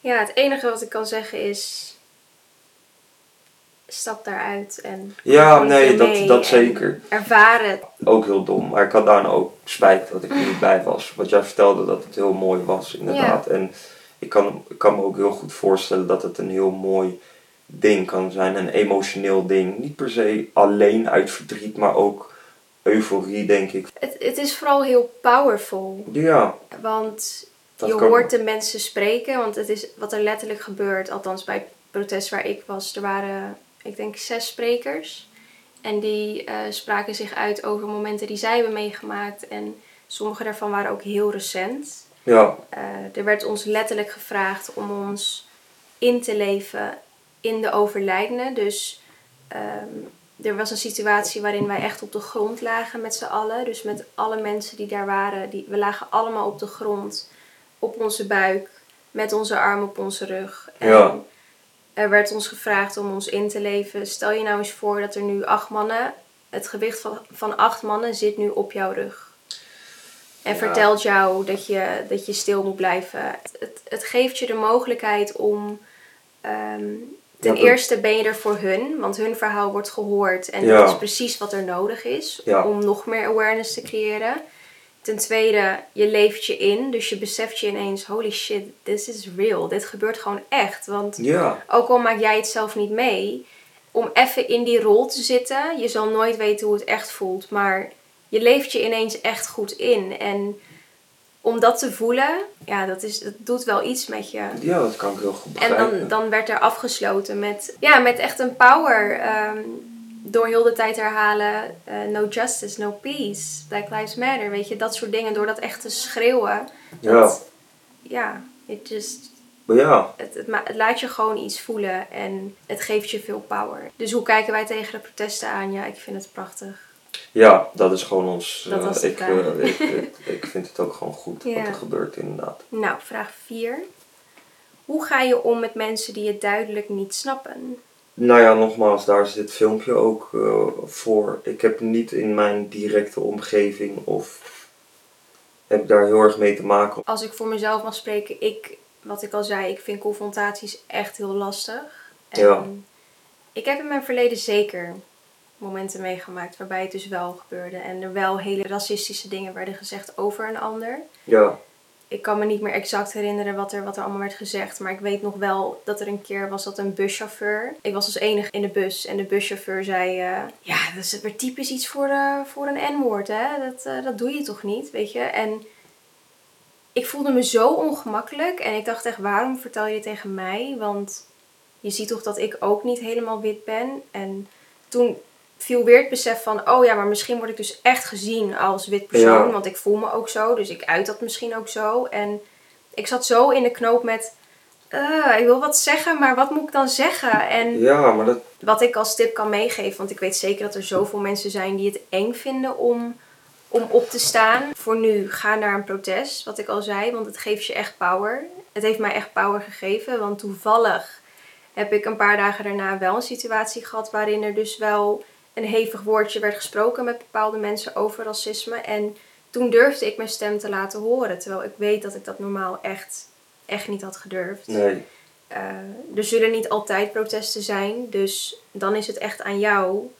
Ja, het enige wat ik kan zeggen is... Stap daaruit en... ja, nee, dat, dat zeker. Ervaar het. Ook heel dom. Maar ik had daarna ook spijt dat ik er niet bij was. Want jij vertelde dat het heel mooi was, inderdaad. En ik kan, ik kan me ook heel goed voorstellen dat het een heel mooi ding kan zijn. Een emotioneel ding. Niet per se alleen uit verdriet, maar ook euforie, denk ik. het. Het is vooral heel powerful. Ja, Want dat je hoort de mensen spreken. Want het is wat er letterlijk gebeurt. Althans bij het protest waar ik was. Er waren, ik denk, zes sprekers. En die eh, spraken zich uit over momenten die zij hebben meegemaakt. En sommige daarvan waren ook heel recent. Ja, Eh, er werd ons letterlijk gevraagd om ons in te leven in de overlijdenden. Dus ehm, er was een situatie waarin wij echt op de grond lagen met z'n allen. Dus met alle mensen die daar waren. Die, we lagen allemaal op de grond, op onze buik, met onze armen op onze rug. En Ja. er werd ons gevraagd om ons in te leven. Stel je nou eens voor dat er nu acht mannen, het gewicht van, van acht mannen zit nu op jouw rug. En Ja. vertelt jou dat je, dat je stil moet blijven. Het, het geeft je de mogelijkheid om. ehm, ten dat- eerste ben je er voor hun, want hun verhaal wordt gehoord. En Ja. dat is precies wat er nodig is Ja. om nog meer awareness te creëren. Ten tweede, je leeft je in. Dus je beseft je ineens: holy shit, this is real. Dit gebeurt gewoon echt. Want ja, ook al maak jij het zelf niet mee, om even in die rol te zitten, je zal nooit weten hoe het echt voelt, maar je leeft je ineens echt goed in. En om dat te voelen, ja, dat, is, dat doet wel iets met je. ja, dat kan ik heel goed En begrijpen. dan, dan werd er afgesloten met, ja, met echt een power. ehm, door heel de tijd herhalen: eh, no justice, no peace, Black Lives Matter. Weet je, dat soort dingen. Door dat echt te schreeuwen. Ja. Dat, ja, it just ja, het, het, het laat je gewoon iets voelen en het geeft je veel power. Dus hoe kijken wij tegen de protesten aan? Ja, ik vind het prachtig. Ja, dat is gewoon ons. Dat eh, ik, eh, ik, ik, ik vind het ook gewoon goed Ja. wat er gebeurt, inderdaad. Nou, vraag 4. Hoe ga je om met mensen die het duidelijk niet snappen? Nou ja, nogmaals, daar is dit filmpje ook eh, voor. Ik heb niet in mijn directe omgeving of heb daar heel erg mee te maken. Als ik voor mezelf mag spreken, ik, wat ik al zei, ik vind confrontaties echt heel lastig. En Ja. Ik heb in mijn verleden zeker momenten meegemaakt waarbij het dus wel gebeurde. En er wel hele racistische dingen werden gezegd over een ander. Ja, ik kan me niet meer exact herinneren wat er, wat er allemaal werd gezegd. Maar ik weet nog wel dat er een keer was dat een buschauffeur. Ik was als enige in de bus. En de buschauffeur zei... eh, ja, dat is weer typisch iets voor, eh, voor een N-woord, hè. Dat, eh, dat doe je toch niet, weet je. En ik voelde me zo ongemakkelijk. En ik dacht echt, waarom vertel je dit tegen mij? Want je ziet toch dat ik ook niet helemaal wit ben. En toen viel weer het besef van... Oh ja, maar misschien word ik dus echt gezien als wit persoon. Ja. Want ik voel me ook zo. Dus ik uit dat misschien ook zo. En ik zat zo in de knoop met... "Eh, ik wil wat zeggen, maar wat moet ik dan zeggen? En ja maar dat, wat ik als tip kan meegeven, want ik weet zeker dat er zoveel mensen zijn die het eng vinden om, om op te staan. Voor nu, ga naar een protest, wat ik al zei, want het geeft je echt power. Het heeft mij echt power gegeven, want toevallig heb ik een paar dagen daarna wel een situatie gehad waarin er dus wel een hevig woordje werd gesproken met bepaalde mensen over racisme. En toen durfde ik mijn stem te laten horen, terwijl ik weet dat ik dat normaal echt echt niet had gedurfd. Nee. Eh, er zullen niet altijd protesten zijn, dus dan is het echt aan jou.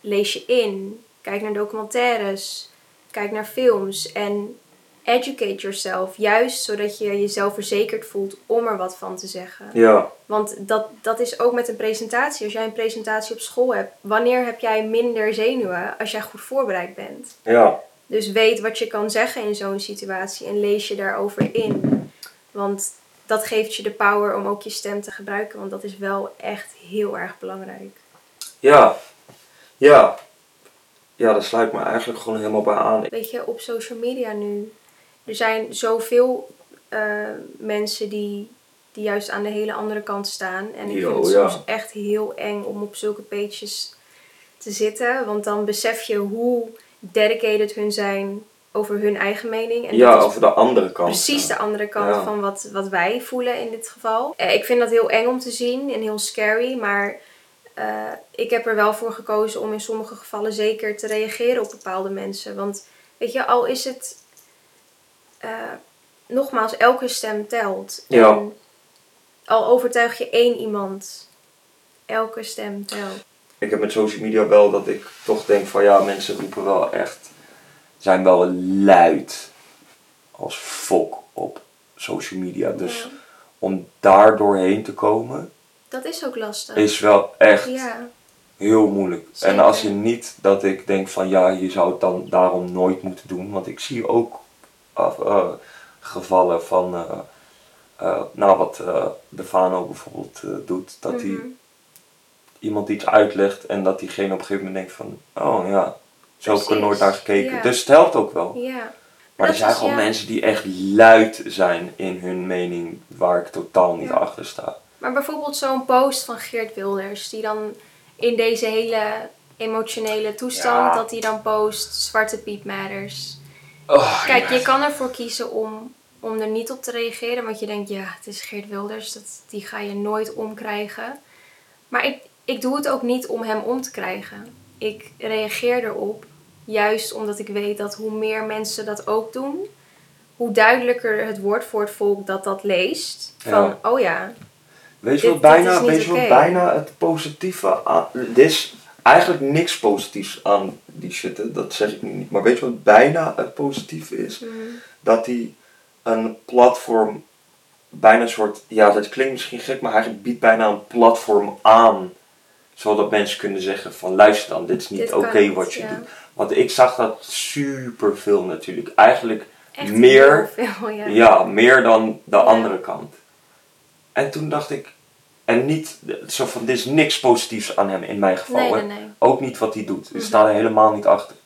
Lees je in, kijk naar documentaires, kijk naar films en educate yourself. Juist zodat je jezelf verzekerd voelt om er wat van te zeggen. Ja. Want dat, dat is ook met een presentatie. Als jij een presentatie op school hebt, wanneer heb jij minder zenuwen als jij goed voorbereid bent? Ja. Dus weet wat je kan zeggen in zo'n situatie en lees je daarover in. Want dat geeft je de power om ook je stem te gebruiken, want dat is wel echt heel erg belangrijk. Ja. Ja. Ja, daar sluit me eigenlijk gewoon helemaal bij aan. Weet je, op social media nu, er zijn zoveel eh, mensen die, die juist aan de hele andere kant staan. En ik Yo, vind het ja. soms echt heel eng om op zulke pages te zitten, want dan besef je hoe dedicated hun zijn over hun eigen mening. En ja, dat is over de andere kant. precies de andere kant Ja. van wat, wat wij voelen in dit geval. Eh, ik vind dat heel eng om te zien en heel scary, maar eh, ik heb er wel voor gekozen om in sommige gevallen zeker te reageren op bepaalde mensen. Want weet je, al is het nogmaals, elke stem telt. Ja. En al overtuig je één iemand, elke stem telt. Ik heb met social media wel dat ik toch denk van ja, mensen roepen wel echt, zijn wel luid als fok op social media. Dus Ja. om daar doorheen te komen Dat is ook lastig. is wel echt Ja, heel moeilijk. En als je niet dat ik denk van ja, je zou het dan daarom nooit moeten doen. Want ik zie ook af- eh, gevallen van, eh, eh, nou wat de Fano bijvoorbeeld doet, dat hij Mhm. iemand iets uitlegt en dat diegene op een gegeven moment denkt van, oh ja, zo heb ik er nooit naar gekeken. Dus het helpt ook wel. Maar er zijn is, gewoon ja. mensen die echt luid zijn in hun mening waar ik totaal niet Ja. achter sta. Maar bijvoorbeeld zo'n post van Geert Wilders, die dan in deze hele emotionele toestand, Ja. dat hij dan post Zwarte Piet Matters. Oh, Kijk, ja. je kan ervoor kiezen om, om er niet op te reageren, want je denkt, ja, het is Geert Wilders, dat, die ga je nooit omkrijgen. Maar ik, ik doe het ook niet om hem om te krijgen. Ik reageer erop, juist omdat ik weet dat hoe meer mensen dat ook doen, hoe duidelijker het wordt voor het volk dat dat leest. Van, Ja. oh ja, Weet je Dit- wat bijna, dit weet je bijna het positieve aan... Er is eigenlijk niks positiefs aan die shit, dat zeg ik nu niet. Maar weet je wat bijna het positieve is? mm, Dat hij een platform, bijna een soort... Ja, dat klinkt misschien gek, maar hij biedt bijna een platform aan. Zodat mensen kunnen zeggen van luister dan, dit is niet oké wat je ja. doet. Want ik zag dat super veel natuurlijk. Eigenlijk echt meer veel, ja. ja, meer dan de Ja. andere kant. En toen dacht ik, en niet zo van, dit is niks positiefs aan hem in mijn geval. Nee, hè. nee, nee. Ook niet wat hij doet. Ik Mhm. sta er helemaal niet achter.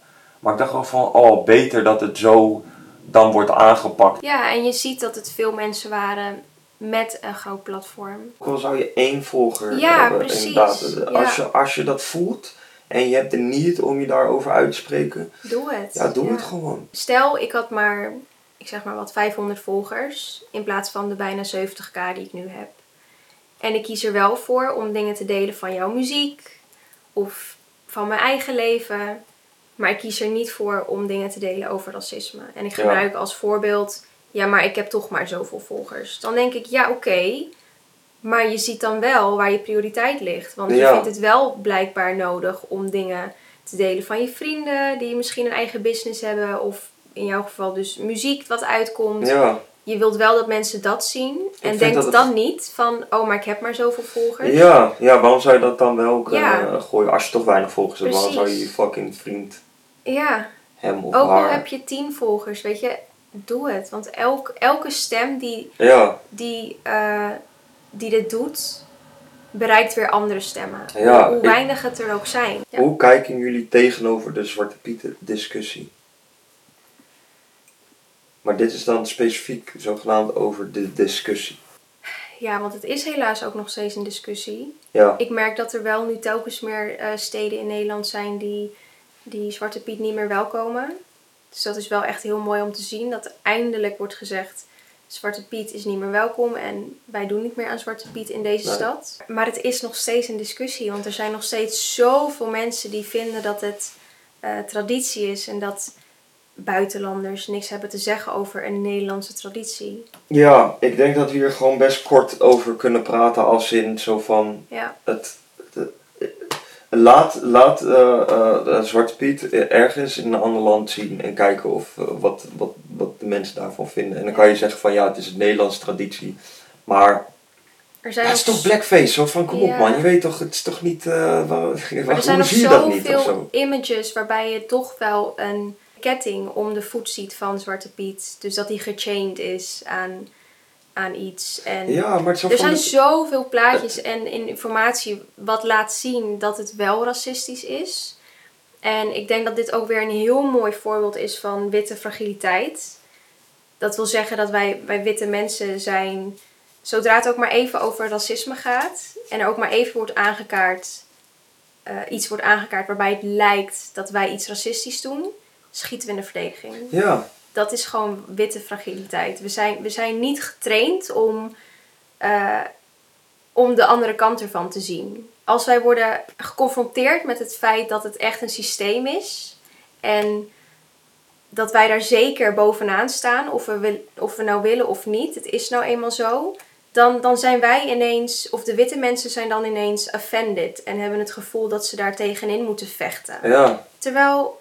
Maar ik dacht wel van, oh, beter dat het zo dan wordt aangepakt. Ja, en je ziet dat het veel mensen waren met een groot platform. Ook al zou je één volger Ja, hebben, precies. inderdaad. Ja. Als, je, als je dat voelt en je hebt de niet om je daarover uit te spreken, Doe het. ja, doe het gewoon. Stel, ik had maar, ik zeg maar wat, 500 volgers. In plaats van de bijna 70k die ik nu heb. En ik kies er wel voor om dingen te delen van jouw muziek. Of van mijn eigen leven. Maar ik kies er niet voor om dingen te delen over racisme. En ik Ja. gebruik als voorbeeld, ja, maar ik heb toch maar zoveel volgers. Dan denk ik, ja, oké. maar je ziet dan wel waar je prioriteit ligt. Want je vindt het wel blijkbaar nodig om dingen te delen van je vrienden. Die misschien een eigen business hebben. Of in jouw geval dus muziek wat uitkomt. Ja, Je wilt wel dat mensen dat zien. En vind denk dat het- dan niet van, oh, maar ik heb maar zoveel volgers. ja, ja, waarom zou je dat dan wel kunnen Ja. gooien? Als je toch weinig volgers hebt, waarom zou je je fucking vriend Ja, hem of ook al heb je tien volgers, weet je, doe het. Want elk, elke stem die, Ja, die, eh, die dit doet, bereikt weer andere stemmen. Ja, hoe weinig het er ook zijn. Hoe kijken jullie tegenover de Zwarte Pieten discussie? Maar dit is dan specifiek zogenaamd over de discussie. ja, want het is helaas ook nog steeds een discussie. Ja, Ik merk dat er wel nu telkens meer eh, steden in Nederland zijn die, die Zwarte Piet niet meer welkomen. Dus dat is wel echt heel mooi om te zien. Dat eindelijk wordt gezegd, Zwarte Piet is niet meer welkom en wij doen niet meer aan Zwarte Piet in deze Nee. stad. Maar het is nog steeds een discussie, want er zijn nog steeds zoveel mensen die vinden dat het eh, traditie is en dat buitenlanders niks hebben te zeggen over een Nederlandse traditie. Ja, ik denk dat we hier gewoon best kort over kunnen praten als in zo van Ja, het, het- eh, laat, laat de Zwarte Piet ergens in een ander land zien en kijken of, wat, wat, wat de mensen daarvan vinden. En dan kan je zeggen van ja, het is een Nederlandse traditie. Maar er zijn ja, het is toch blackface? Zo van kom Ja. op man, je weet toch, het is toch niet... waar, waar- er zijn hoe zie je dat niet of zo? images waarbij je toch wel een ketting om de voet ziet van Zwarte Piet. Dus dat hij gechained is aan, aan iets. En Ja, maar het er zijn de- zoveel plaatjes en in- informatie wat laat zien dat het wel racistisch is. En ik denk dat dit ook weer een heel mooi voorbeeld is van witte fragiliteit. Dat wil zeggen dat wij, wij witte mensen zijn, zodra het ook maar even over racisme gaat en er ook maar even wordt aangekaart, eh, iets wordt aangekaart waarbij het lijkt dat wij iets racistisch doen, schieten we in de verdediging Ja, dat is gewoon witte fragiliteit. We zijn, we zijn niet getraind om, eh, om de andere kant ervan te zien. Als wij worden geconfronteerd met het feit dat het echt een systeem is en dat wij daar zeker bovenaan staan, of we, wil, of we nou willen of niet, het is nou eenmaal zo, dan, dan zijn wij ineens, of de witte mensen zijn dan ineens offended en hebben het gevoel dat ze daar tegenin moeten vechten. ja. Terwijl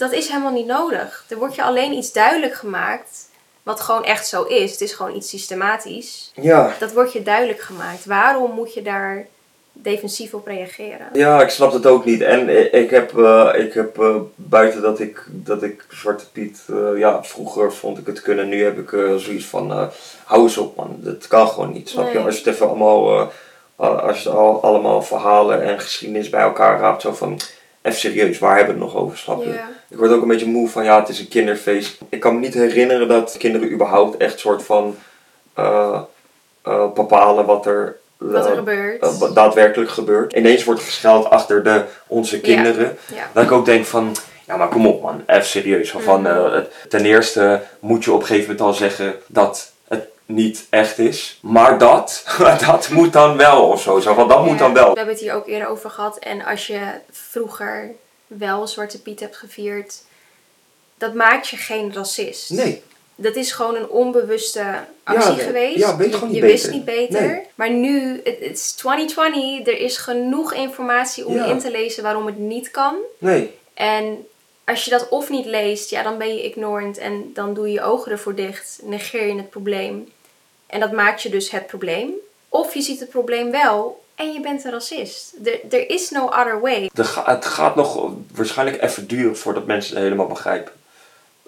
dat is helemaal niet nodig. Er wordt je alleen iets duidelijk gemaakt. Wat gewoon echt zo is. Het is gewoon iets systematisch. Ja, Dat wordt je duidelijk gemaakt. Waarom moet je daar defensief op reageren? Ja, ik snap het ook niet. En ik heb, eh, ik heb eh, buiten dat ik, dat ik Zwarte Piet, eh, ja, vroeger vond ik het kunnen. Nu heb ik eh, zoiets van, eh, hou eens op man, dat kan gewoon niet. Snap je? Als je het even allemaal, eh, als je al, allemaal verhalen en geschiedenis bij elkaar raapt, zo van, even serieus, waar hebben we het nog over, snap je? Ja. Ik word ook een beetje moe van, ja, het is een kinderfeest. Ik kan me niet herinneren dat kinderen überhaupt echt soort van eh, bepalen wat er, Wat er eh, gebeurt. wat daadwerkelijk gebeurt. Ineens wordt gescheld achter de, onze kinderen. ja. Dat ik ook denk van, ja maar kom op man, even serieus. Van, Mhm. ten eerste moet je op een gegeven moment al zeggen dat het niet echt is. Maar dat, dat moet dan wel of zo. zo van, dat moet dan wel. We hebben het hier ook eerder over gehad. En als je vroeger wel Zwarte Piet hebt gevierd, dat maakt je geen racist. Nee, Dat is gewoon een onbewuste actie geweest. Ja, weet je gewoon niet je wist niet beter. Nee. Maar nu, het het is 2020, er is genoeg informatie om Ja. in te lezen waarom het niet kan. nee. En als je dat of niet leest, ja, dan ben je ignorant en dan doe je je ogen ervoor dicht, negeer je het probleem. En dat maakt je dus het probleem. Of je ziet het probleem wel en je bent een racist. Er er is no other way. De het gaat nog waarschijnlijk even duren voordat mensen het helemaal begrijpen.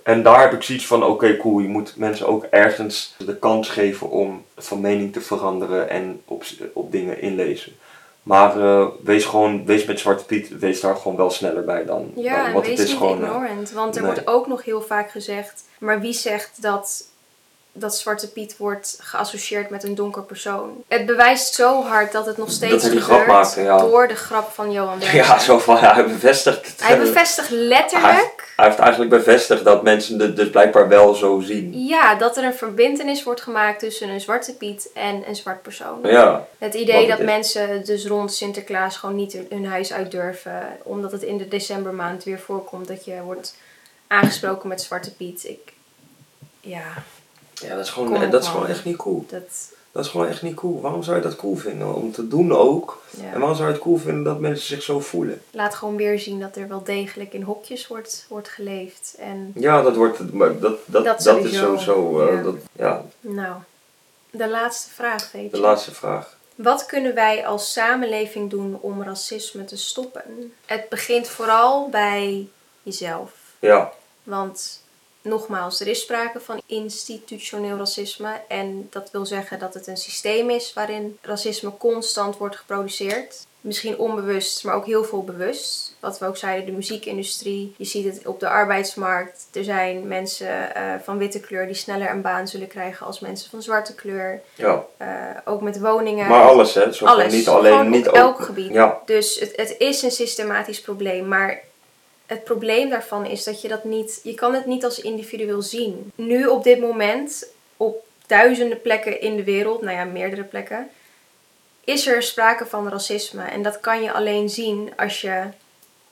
En daar heb ik zoiets van, oké cool, je moet mensen ook ergens de kans geven om van mening te veranderen en op, op dingen inlezen. Maar eh, wees gewoon, wees met Zwarte Piet, wees daar gewoon wel sneller bij dan. Ja, dan want wees het is niet gewoon, eh, ignorant. Want er nee. wordt ook nog heel vaak gezegd, maar wie zegt dat, dat Zwarte Piet wordt geassocieerd met een donker persoon? Het bewijst zo hard dat het nog steeds gebeurt grap maakte, ja. door de grap van Johan Derksen. ja, zo van, ja, hij bevestigt het. Hij bevestigt letterlijk Hij heeft eigenlijk bevestigd dat mensen het dus blijkbaar wel zo zien. Ja, dat er een verbindenis wordt gemaakt tussen een zwarte piet en een zwart persoon. Ja, Het idee dat het mensen dus rond Sinterklaas gewoon niet hun huis uit durven, omdat het in de decembermaand weer voorkomt dat je wordt aangesproken met zwarte piet. Ik, ja, ja dat, is gewoon, Kom dat is gewoon echt niet cool. dat, Dat is gewoon echt niet cool. Waarom zou je dat cool vinden? Om te doen ook. En waarom zou je het cool vinden dat mensen zich zo voelen? laat gewoon weer zien dat er wel degelijk in hokjes wordt, wordt geleefd. En Ja, dat wordt, maar dat, dat, Dat dat, is sowieso, eh, ja. dat, ja, nou, de laatste vraag, weet de je. laatste vraag. Wat kunnen wij als samenleving doen om racisme te stoppen? Het begint vooral bij jezelf. Ja, Want nogmaals, er is sprake van institutioneel racisme. En dat wil zeggen dat het een systeem is waarin racisme constant wordt geproduceerd. Misschien onbewust, maar ook heel veel bewust. Wat we ook zeiden, de muziekindustrie. Je ziet het op de arbeidsmarkt. Er zijn mensen eh, van witte kleur die sneller een baan zullen krijgen als mensen van zwarte kleur. ja. Eh, ook met woningen. Maar alles, hè? Zo Alles. Niet alleen, Gewoon niet op ook. elk gebied. Ja, Dus het, het is een systematisch probleem. Maar het probleem daarvan is dat je dat niet... Je kan het niet als individueel zien. Nu op dit moment, op duizenden plekken in de wereld... Nou ja, meerdere plekken... Is er sprake van racisme. En dat kan je alleen zien als je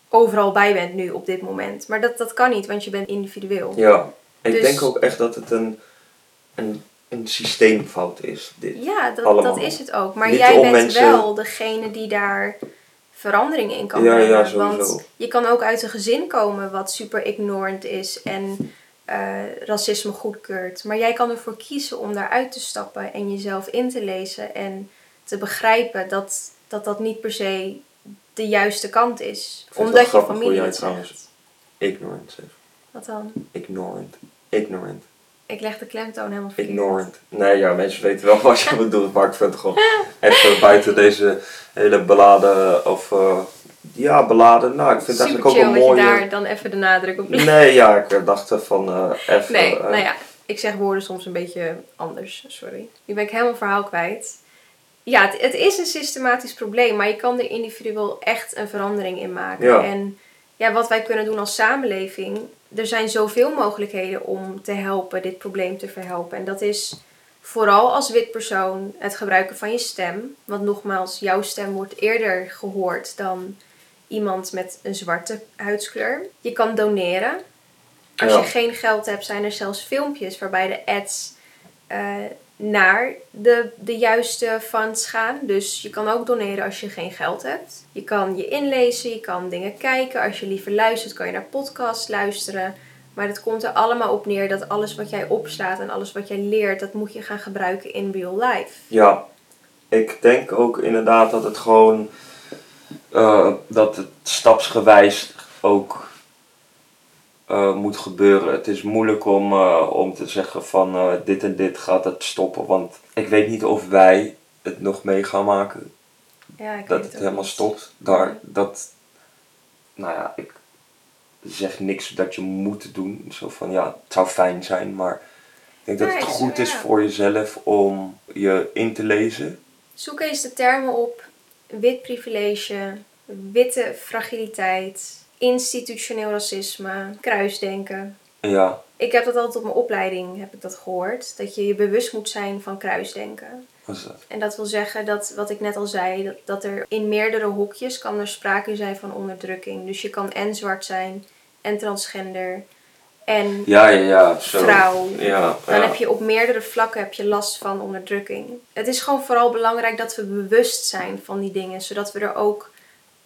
overal bij bent nu op dit moment. Maar dat, dat kan niet, want je bent individueel. Ja, ik Dus- denk ook echt dat het een, een, een systeemfout is. Dit. Ja, dat, Allemaal. dat is het ook. Maar Niet jij bent mensen- wel degene die daar verandering in kan Ja, brengen. ja, sowieso. Want je kan ook uit een gezin komen wat super ignorant is en eh, racisme goedkeurt. Maar jij kan ervoor kiezen om daaruit te stappen en jezelf in te lezen en te begrijpen dat dat, dat niet per se de juiste kant is. Omdat je hoe familie jij trouwens- zegt. Ignorant zeg. Wat dan? Ignorant. Ignorant. Ik leg de klemtoon helemaal verkeerd. Ignorant. Nee, ja, mensen weten wel wat je bedoelt, maar ik vind het gewoon even buiten deze hele beladen of... eh, ja, beladen. Nou, ik vind het Super eigenlijk ook wel je mooi. daar dan even de nadruk op legt. Nee, ja, ik dacht van eh even... Nee, eh, nou ja, ik zeg woorden soms een beetje anders, sorry. Nu ben ik helemaal verhaal kwijt. Ja, het, het is een systematisch probleem, maar je kan er individueel echt een verandering in maken. Ja. En ja, wat wij kunnen doen als samenleving, er zijn zoveel mogelijkheden om te helpen, dit probleem te verhelpen. En dat is vooral als wit persoon het gebruiken van je stem. Want nogmaals, jouw stem wordt eerder gehoord dan iemand met een zwarte huidskleur. Je kan doneren. Als Ja. je geen geld hebt, zijn er zelfs filmpjes waarbij de ads eh, naar de, de juiste funds gaan. Dus je kan ook doneren als je geen geld hebt. Je kan je inlezen, je kan dingen kijken. Als je liever luistert, kan je naar podcasts luisteren. Maar het komt er allemaal op neer dat alles wat jij opslaat en alles wat jij leert, dat moet je gaan gebruiken in real life. Ja, ik denk ook inderdaad dat het gewoon eh, dat het stapsgewijs ook eh, moet gebeuren. Het is moeilijk om, eh, om te zeggen van eh, dit en dit gaat het stoppen, want ik weet niet of wij het nog mee gaan maken Ja, ik dat weet het helemaal stopt. Daar, dat, nou ja, ik zeg niks dat je moet doen. Zo van ja, het zou fijn zijn, maar ik denk dat het goed is voor jezelf om je in te lezen. Zoek eens de termen op. Wit privilege, witte fragiliteit, institutioneel racisme, kruisdenken. Ja, Ik heb dat altijd op mijn opleiding heb ik dat gehoord. Dat je je bewust moet zijn van kruisdenken. wat is dat? En dat wil zeggen dat, wat ik net al zei, dat, dat er in meerdere hokjes kan er sprake zijn van onderdrukking. Dus je kan en zwart zijn, en transgender, en Ja, ja, ja. Vrouw. Ja, Dan heb je op meerdere vlakken heb je last van onderdrukking. Het is gewoon vooral belangrijk dat we bewust zijn van die dingen, zodat we er ook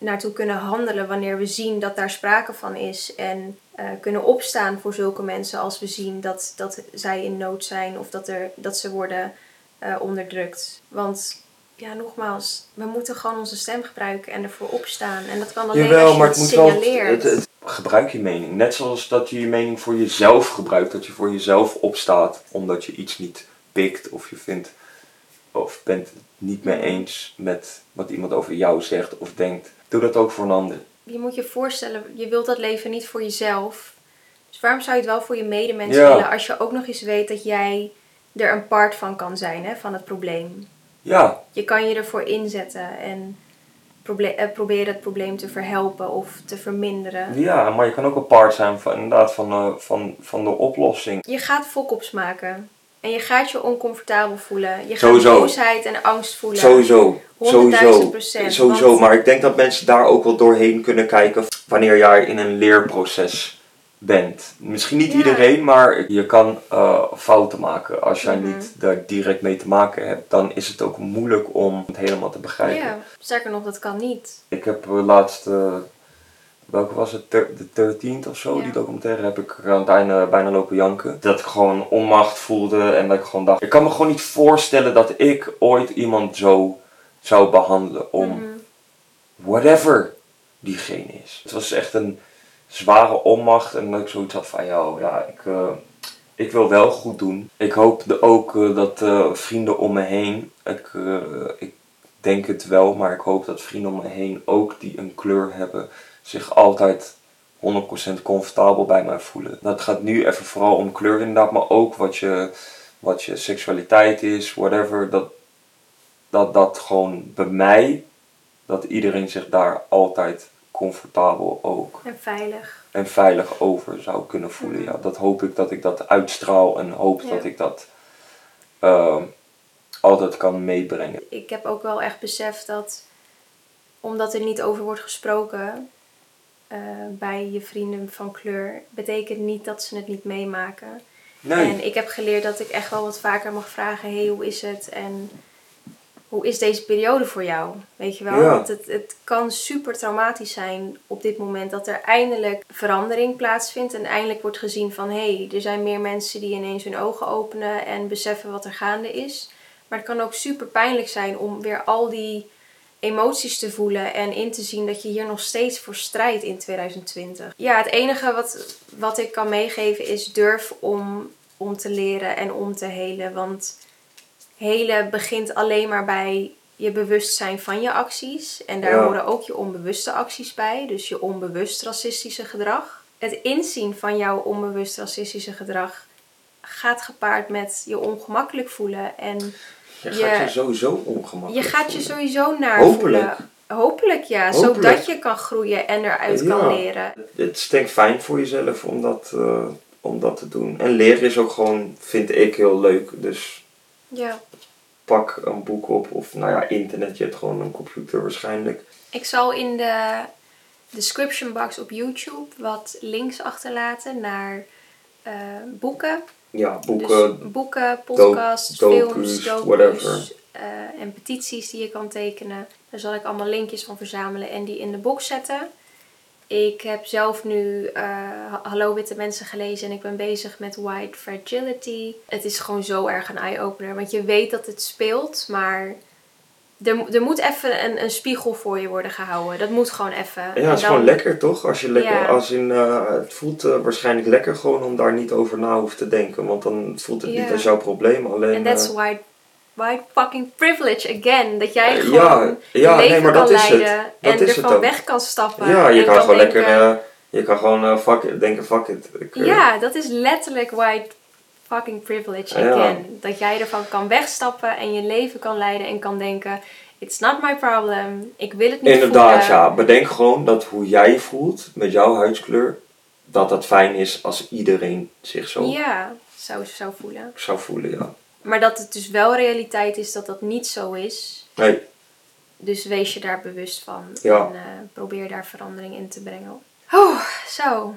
naartoe kunnen handelen wanneer we zien dat daar sprake van is. En eh, kunnen opstaan voor zulke mensen als we zien dat, dat zij in nood zijn of dat, er, dat ze worden eh, onderdrukt. Want ja, nogmaals, we moeten gewoon onze stem gebruiken en ervoor opstaan. En dat kan alleen Jawel, als je maar het het moet wel. signaleert. Het, het- gebruik je mening. Net zoals dat je je mening voor jezelf gebruikt. Dat je voor jezelf opstaat omdat je iets niet pikt of je vindt of bent het niet mee eens met wat iemand over jou zegt of denkt. Doe dat ook voor een ander. je moet je voorstellen, je wilt dat leven niet voor jezelf. Dus waarom zou je het wel voor je medemens Ja. willen als je ook nog eens weet dat jij er een part van kan zijn, hè, van het probleem? Ja, Je kan je ervoor inzetten en eh, proberen het probleem te verhelpen of te verminderen. ja, maar je kan ook een part zijn van, inderdaad van, eh, van, van de oplossing. Je gaat fokkops maken. En je gaat je oncomfortabel voelen. Je gaat Sowieso. boosheid en angst voelen. Sowieso. Sowieso. 100.000%, Sowieso. want- Maar ik denk dat mensen daar ook wel doorheen kunnen kijken wanneer jij in een leerproces bent. Misschien niet Ja. iedereen, maar je kan eh, fouten maken. Als jij Mhm. niet daar direct mee te maken hebt, dan is het ook moeilijk om het helemaal te begrijpen. Ja, sterker nog, dat kan niet. Ik heb laatst, eh, welke was het, de 13th of zo, Ja. die documentaire, heb ik aan het einde bijna lopen janken. Dat ik gewoon onmacht voelde en dat ik gewoon dacht, ik kan me gewoon niet voorstellen dat ik ooit iemand zo zou behandelen om Mhm. whatever diegene is. Het was echt een zware onmacht en dat ik zoiets had van, ja, ja ik, eh, ik wil wel goed doen. Ik hoop de- ook eh, dat eh, vrienden om me heen, ik, ik denk het wel, maar ik hoop dat vrienden om me heen ook die een kleur hebben, zich altijd 100% comfortabel bij mij voelen. Dat gaat nu even vooral om kleur inderdaad, maar ook wat je, wat je seksualiteit is, whatever. Dat, dat dat gewoon bij mij, dat iedereen zich daar altijd comfortabel ook En veilig. en veilig over zou kunnen voelen. Ja, dat hoop ik dat ik dat uitstraal en hoop Ja. dat ik dat ehm, altijd kan meebrengen. ik heb ook wel echt beseft dat, omdat er niet over wordt gesproken, eh, bij je vrienden van kleur, betekent niet dat ze het niet meemaken. Nee. En ik heb geleerd dat ik echt wel wat vaker mag vragen: hey, hoe is het? En hoe is deze periode voor jou? Weet je wel? Ja. Want het, het kan super traumatisch zijn op dit moment dat er eindelijk verandering plaatsvindt. En eindelijk wordt gezien van hé, hey, er zijn meer mensen die ineens hun ogen openen en beseffen wat er gaande is. Maar het kan ook super pijnlijk zijn om weer al die emoties te voelen en in te zien dat je hier nog steeds voor strijdt in 2020. Ja, het enige wat, wat ik kan meegeven is durf om, om te leren en om te helen. Want helen begint alleen maar bij je bewustzijn van je acties. En daar Ja. horen ook je onbewuste acties bij. Dus je onbewust racistische gedrag. Het inzien van jouw onbewust racistische gedrag gaat gepaard met je ongemakkelijk voelen. En Je je- gaat je sowieso je ongemakkelijk gaat je sowieso naar Hopelijk. voelen. Hopelijk ja, Hopelijk. zodat je kan groeien en eruit Ja. kan leren. Het ik fijn voor jezelf om dat, eh, om dat te doen. En leren is ook gewoon, vind ik, heel leuk. Dus Ja. pak een boek op of nou ja, internet. Je hebt gewoon een computer waarschijnlijk. Ik zal in de description box op YouTube wat links achterlaten naar eh, boeken. Ja, boeken. Dus boeken, podcasts, docu's, films, docu's whatever. eh, en petities die je kan tekenen. Daar zal ik allemaal linkjes van verzamelen en die in de box zetten. Ik heb zelf nu eh, Ha- Hallo Witte Mensen gelezen en ik ben bezig met White Fragility. Het is gewoon zo erg een eye-opener, want je weet dat het speelt, maar er, mo- er moet even een, een spiegel voor je worden gehouden. Dat moet gewoon even. Ja, het is dan- gewoon lekker toch? Als je lekker, Ja. als in, eh, het voelt eh, waarschijnlijk lekker gewoon om daar niet over na hoeft te denken. Want dan voelt het niet als jouw probleem. Alleen, En that's eh, white, white fucking privilege again. Dat jij gewoon ja, ja, leven nee, maar kan dat is het. leiden Dat en is ervan weg kan stappen. ja, je kan gewoon denken, lekker, je kan gewoon fuck it, denken fuck it. Ik, Ja, dat is letterlijk white fucking privilege Ja. again. Dat jij ervan kan wegstappen en je leven kan leiden en kan denken... It's not my problem. Ik wil het niet Inderdaad, voelen. ja. Bedenk gewoon dat hoe jij voelt met jouw huidskleur, dat dat fijn is als iedereen zich zo Ja, zou, zou voelen. zou voelen, ja. Maar dat het dus wel realiteit is dat dat niet zo is. Nee, Dus wees je daar bewust van. Ja. En eh, probeer daar verandering in te brengen. Oh, zo.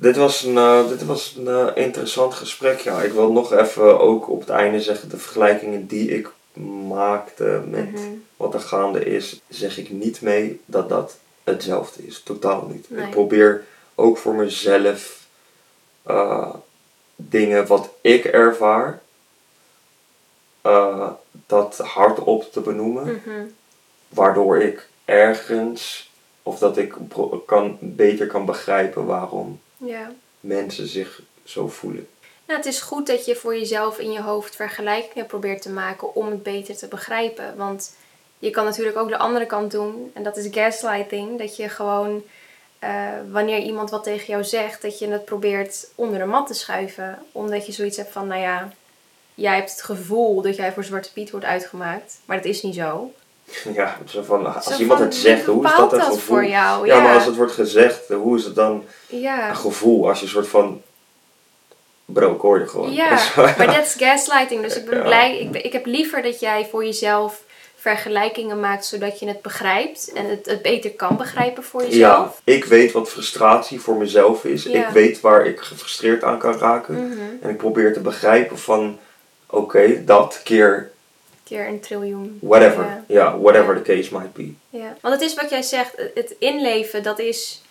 Dit was een, eh, dit was een eh, interessant gesprek, ja. Ik wil nog even ook op het einde zeggen, de vergelijkingen die ik maakte met Mhm. wat er gaande is, zeg ik niet mee dat dat hetzelfde is. Totaal niet. Nee. Ik probeer ook voor mezelf eh, dingen wat ik ervaar, dat hardop te benoemen. Mhm. Waardoor ik ergens, of dat ik kan, beter kan begrijpen waarom Ja. mensen zich zo voelen. Nou, het is goed dat je voor jezelf in je hoofd vergelijkingen probeert te maken om het beter te begrijpen. Want je kan natuurlijk ook de andere kant doen. En dat is gaslighting. Dat je gewoon, eh, wanneer iemand wat tegen jou zegt, dat je het probeert onder de mat te schuiven. Omdat je zoiets hebt van, nou ja, jij hebt het gevoel dat jij voor Zwarte Piet wordt uitgemaakt. Maar dat is niet zo. Ja, zo van, als Zo iemand van, het zegt, hoe is dat een dat gevoel? voor jou? Ja, Ja. maar als het wordt gezegd, hoe is het dan Ja. een gevoel? Als je een soort van... Bro, ik hoor je gewoon. Ja, maar dat is gaslighting. Dus ik ben Ja. blij. Ik, ik heb liever dat jij voor jezelf vergelijkingen maakt zodat je het begrijpt en het, het beter kan begrijpen voor Ja, jezelf. ik weet wat frustratie voor mezelf is. Ja. Ik weet waar ik gefrustreerd aan kan raken. Mhm. En ik probeer te begrijpen van... Oké, dat keer Keer een triljoen. whatever. Ja. Ja, whatever the case might be. Ja. Want het is wat jij zegt, het inleven, dat is.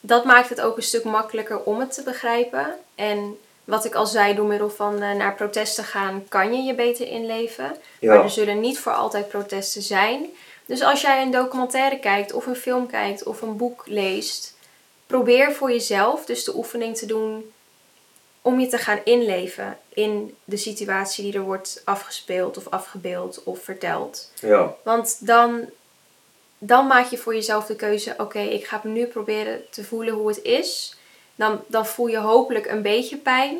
Dat maakt het ook een stuk makkelijker om het te begrijpen. En wat ik al zei, door middel van eh, naar protesten gaan, kan je je beter inleven. Maar Ja, er zullen niet voor altijd protesten zijn. Dus als jij een documentaire kijkt, of een film kijkt, of een boek leest, probeer voor jezelf dus de oefening te doen om je te gaan inleven in de situatie die er wordt afgespeeld of afgebeeld of verteld. ja, Want dan, dan maak je voor jezelf de keuze: oké, ik ga nu proberen te voelen hoe het is. Dan, dan voel je hopelijk een beetje pijn.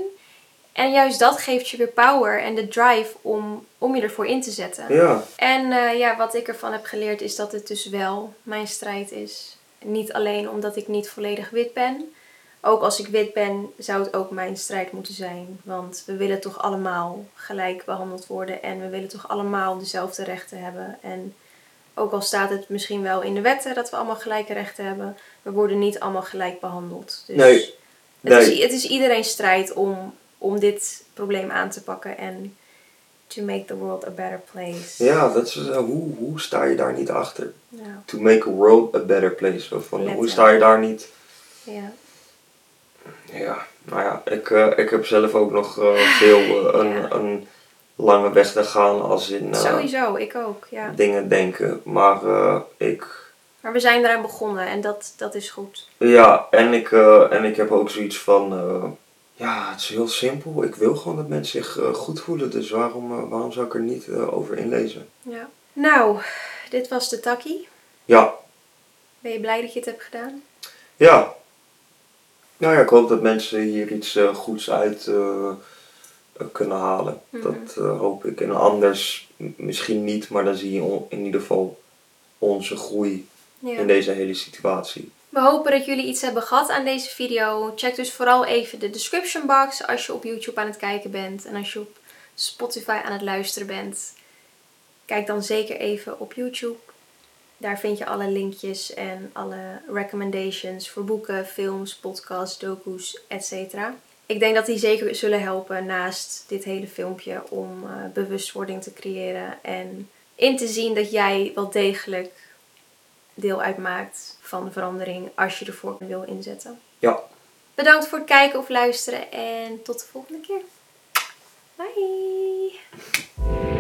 En juist dat geeft je weer power en de drive om, om je ervoor in te zetten. ja. En eh, ja, wat ik ervan heb geleerd is dat het dus wel mijn strijd is. Niet alleen omdat ik niet volledig wit ben. Ook als ik wit ben, zou het ook mijn strijd moeten zijn. Want we willen toch allemaal gelijk behandeld worden. En we willen toch allemaal dezelfde rechten hebben. En Ook al staat het misschien wel in de wetten dat we allemaal gelijke rechten hebben, we worden niet allemaal gelijk behandeld. Dus Nee. Het, Nee. is, het is iedereen's strijd om, om dit probleem aan te pakken en to make the world a better place. Ja, dat is, eh, hoe, hoe sta je daar niet achter? Ja. To make a world a better place. Of van, hoe sta je daar niet? ja. Ja, nou ja, ik, eh, ik heb zelf ook nog eh, veel eh, een, Ja. een lange weg te gaan als in Sowieso, ik ook. Ja. dingen denken. Maar ik, Maar we zijn eraan begonnen en dat, dat is goed. ja, en ik, en ik heb ook zoiets van, ja, het is heel simpel. Ik wil gewoon dat mensen zich goed voelen. Dus waarom, waarom zou ik er niet over inlezen? Ja. Nou, dit was de takkie. Ja, Ben je blij dat je het hebt gedaan? ja. Nou ja, ik hoop dat mensen hier iets eh, goeds uit eh, eh, kunnen halen. Mhm. Dat hoop ik. En anders misschien niet, maar dan zie je in ieder geval onze groei Ja. in deze hele situatie. We hopen dat jullie iets hebben gehad aan deze video. Check dus vooral even de description box als je op YouTube aan het kijken bent. En als je op Spotify aan het luisteren bent. Kijk dan zeker even op YouTube. Daar vind je alle linkjes en alle recommendations voor boeken, films, podcasts, docu's, etc. Ik denk dat die zeker zullen helpen naast dit hele filmpje om eh, bewustwording te creëren en in te zien dat jij wel degelijk deel uitmaakt van de verandering als je ervoor wil inzetten. Ja, Bedankt voor het kijken of luisteren en tot de volgende keer. Bye!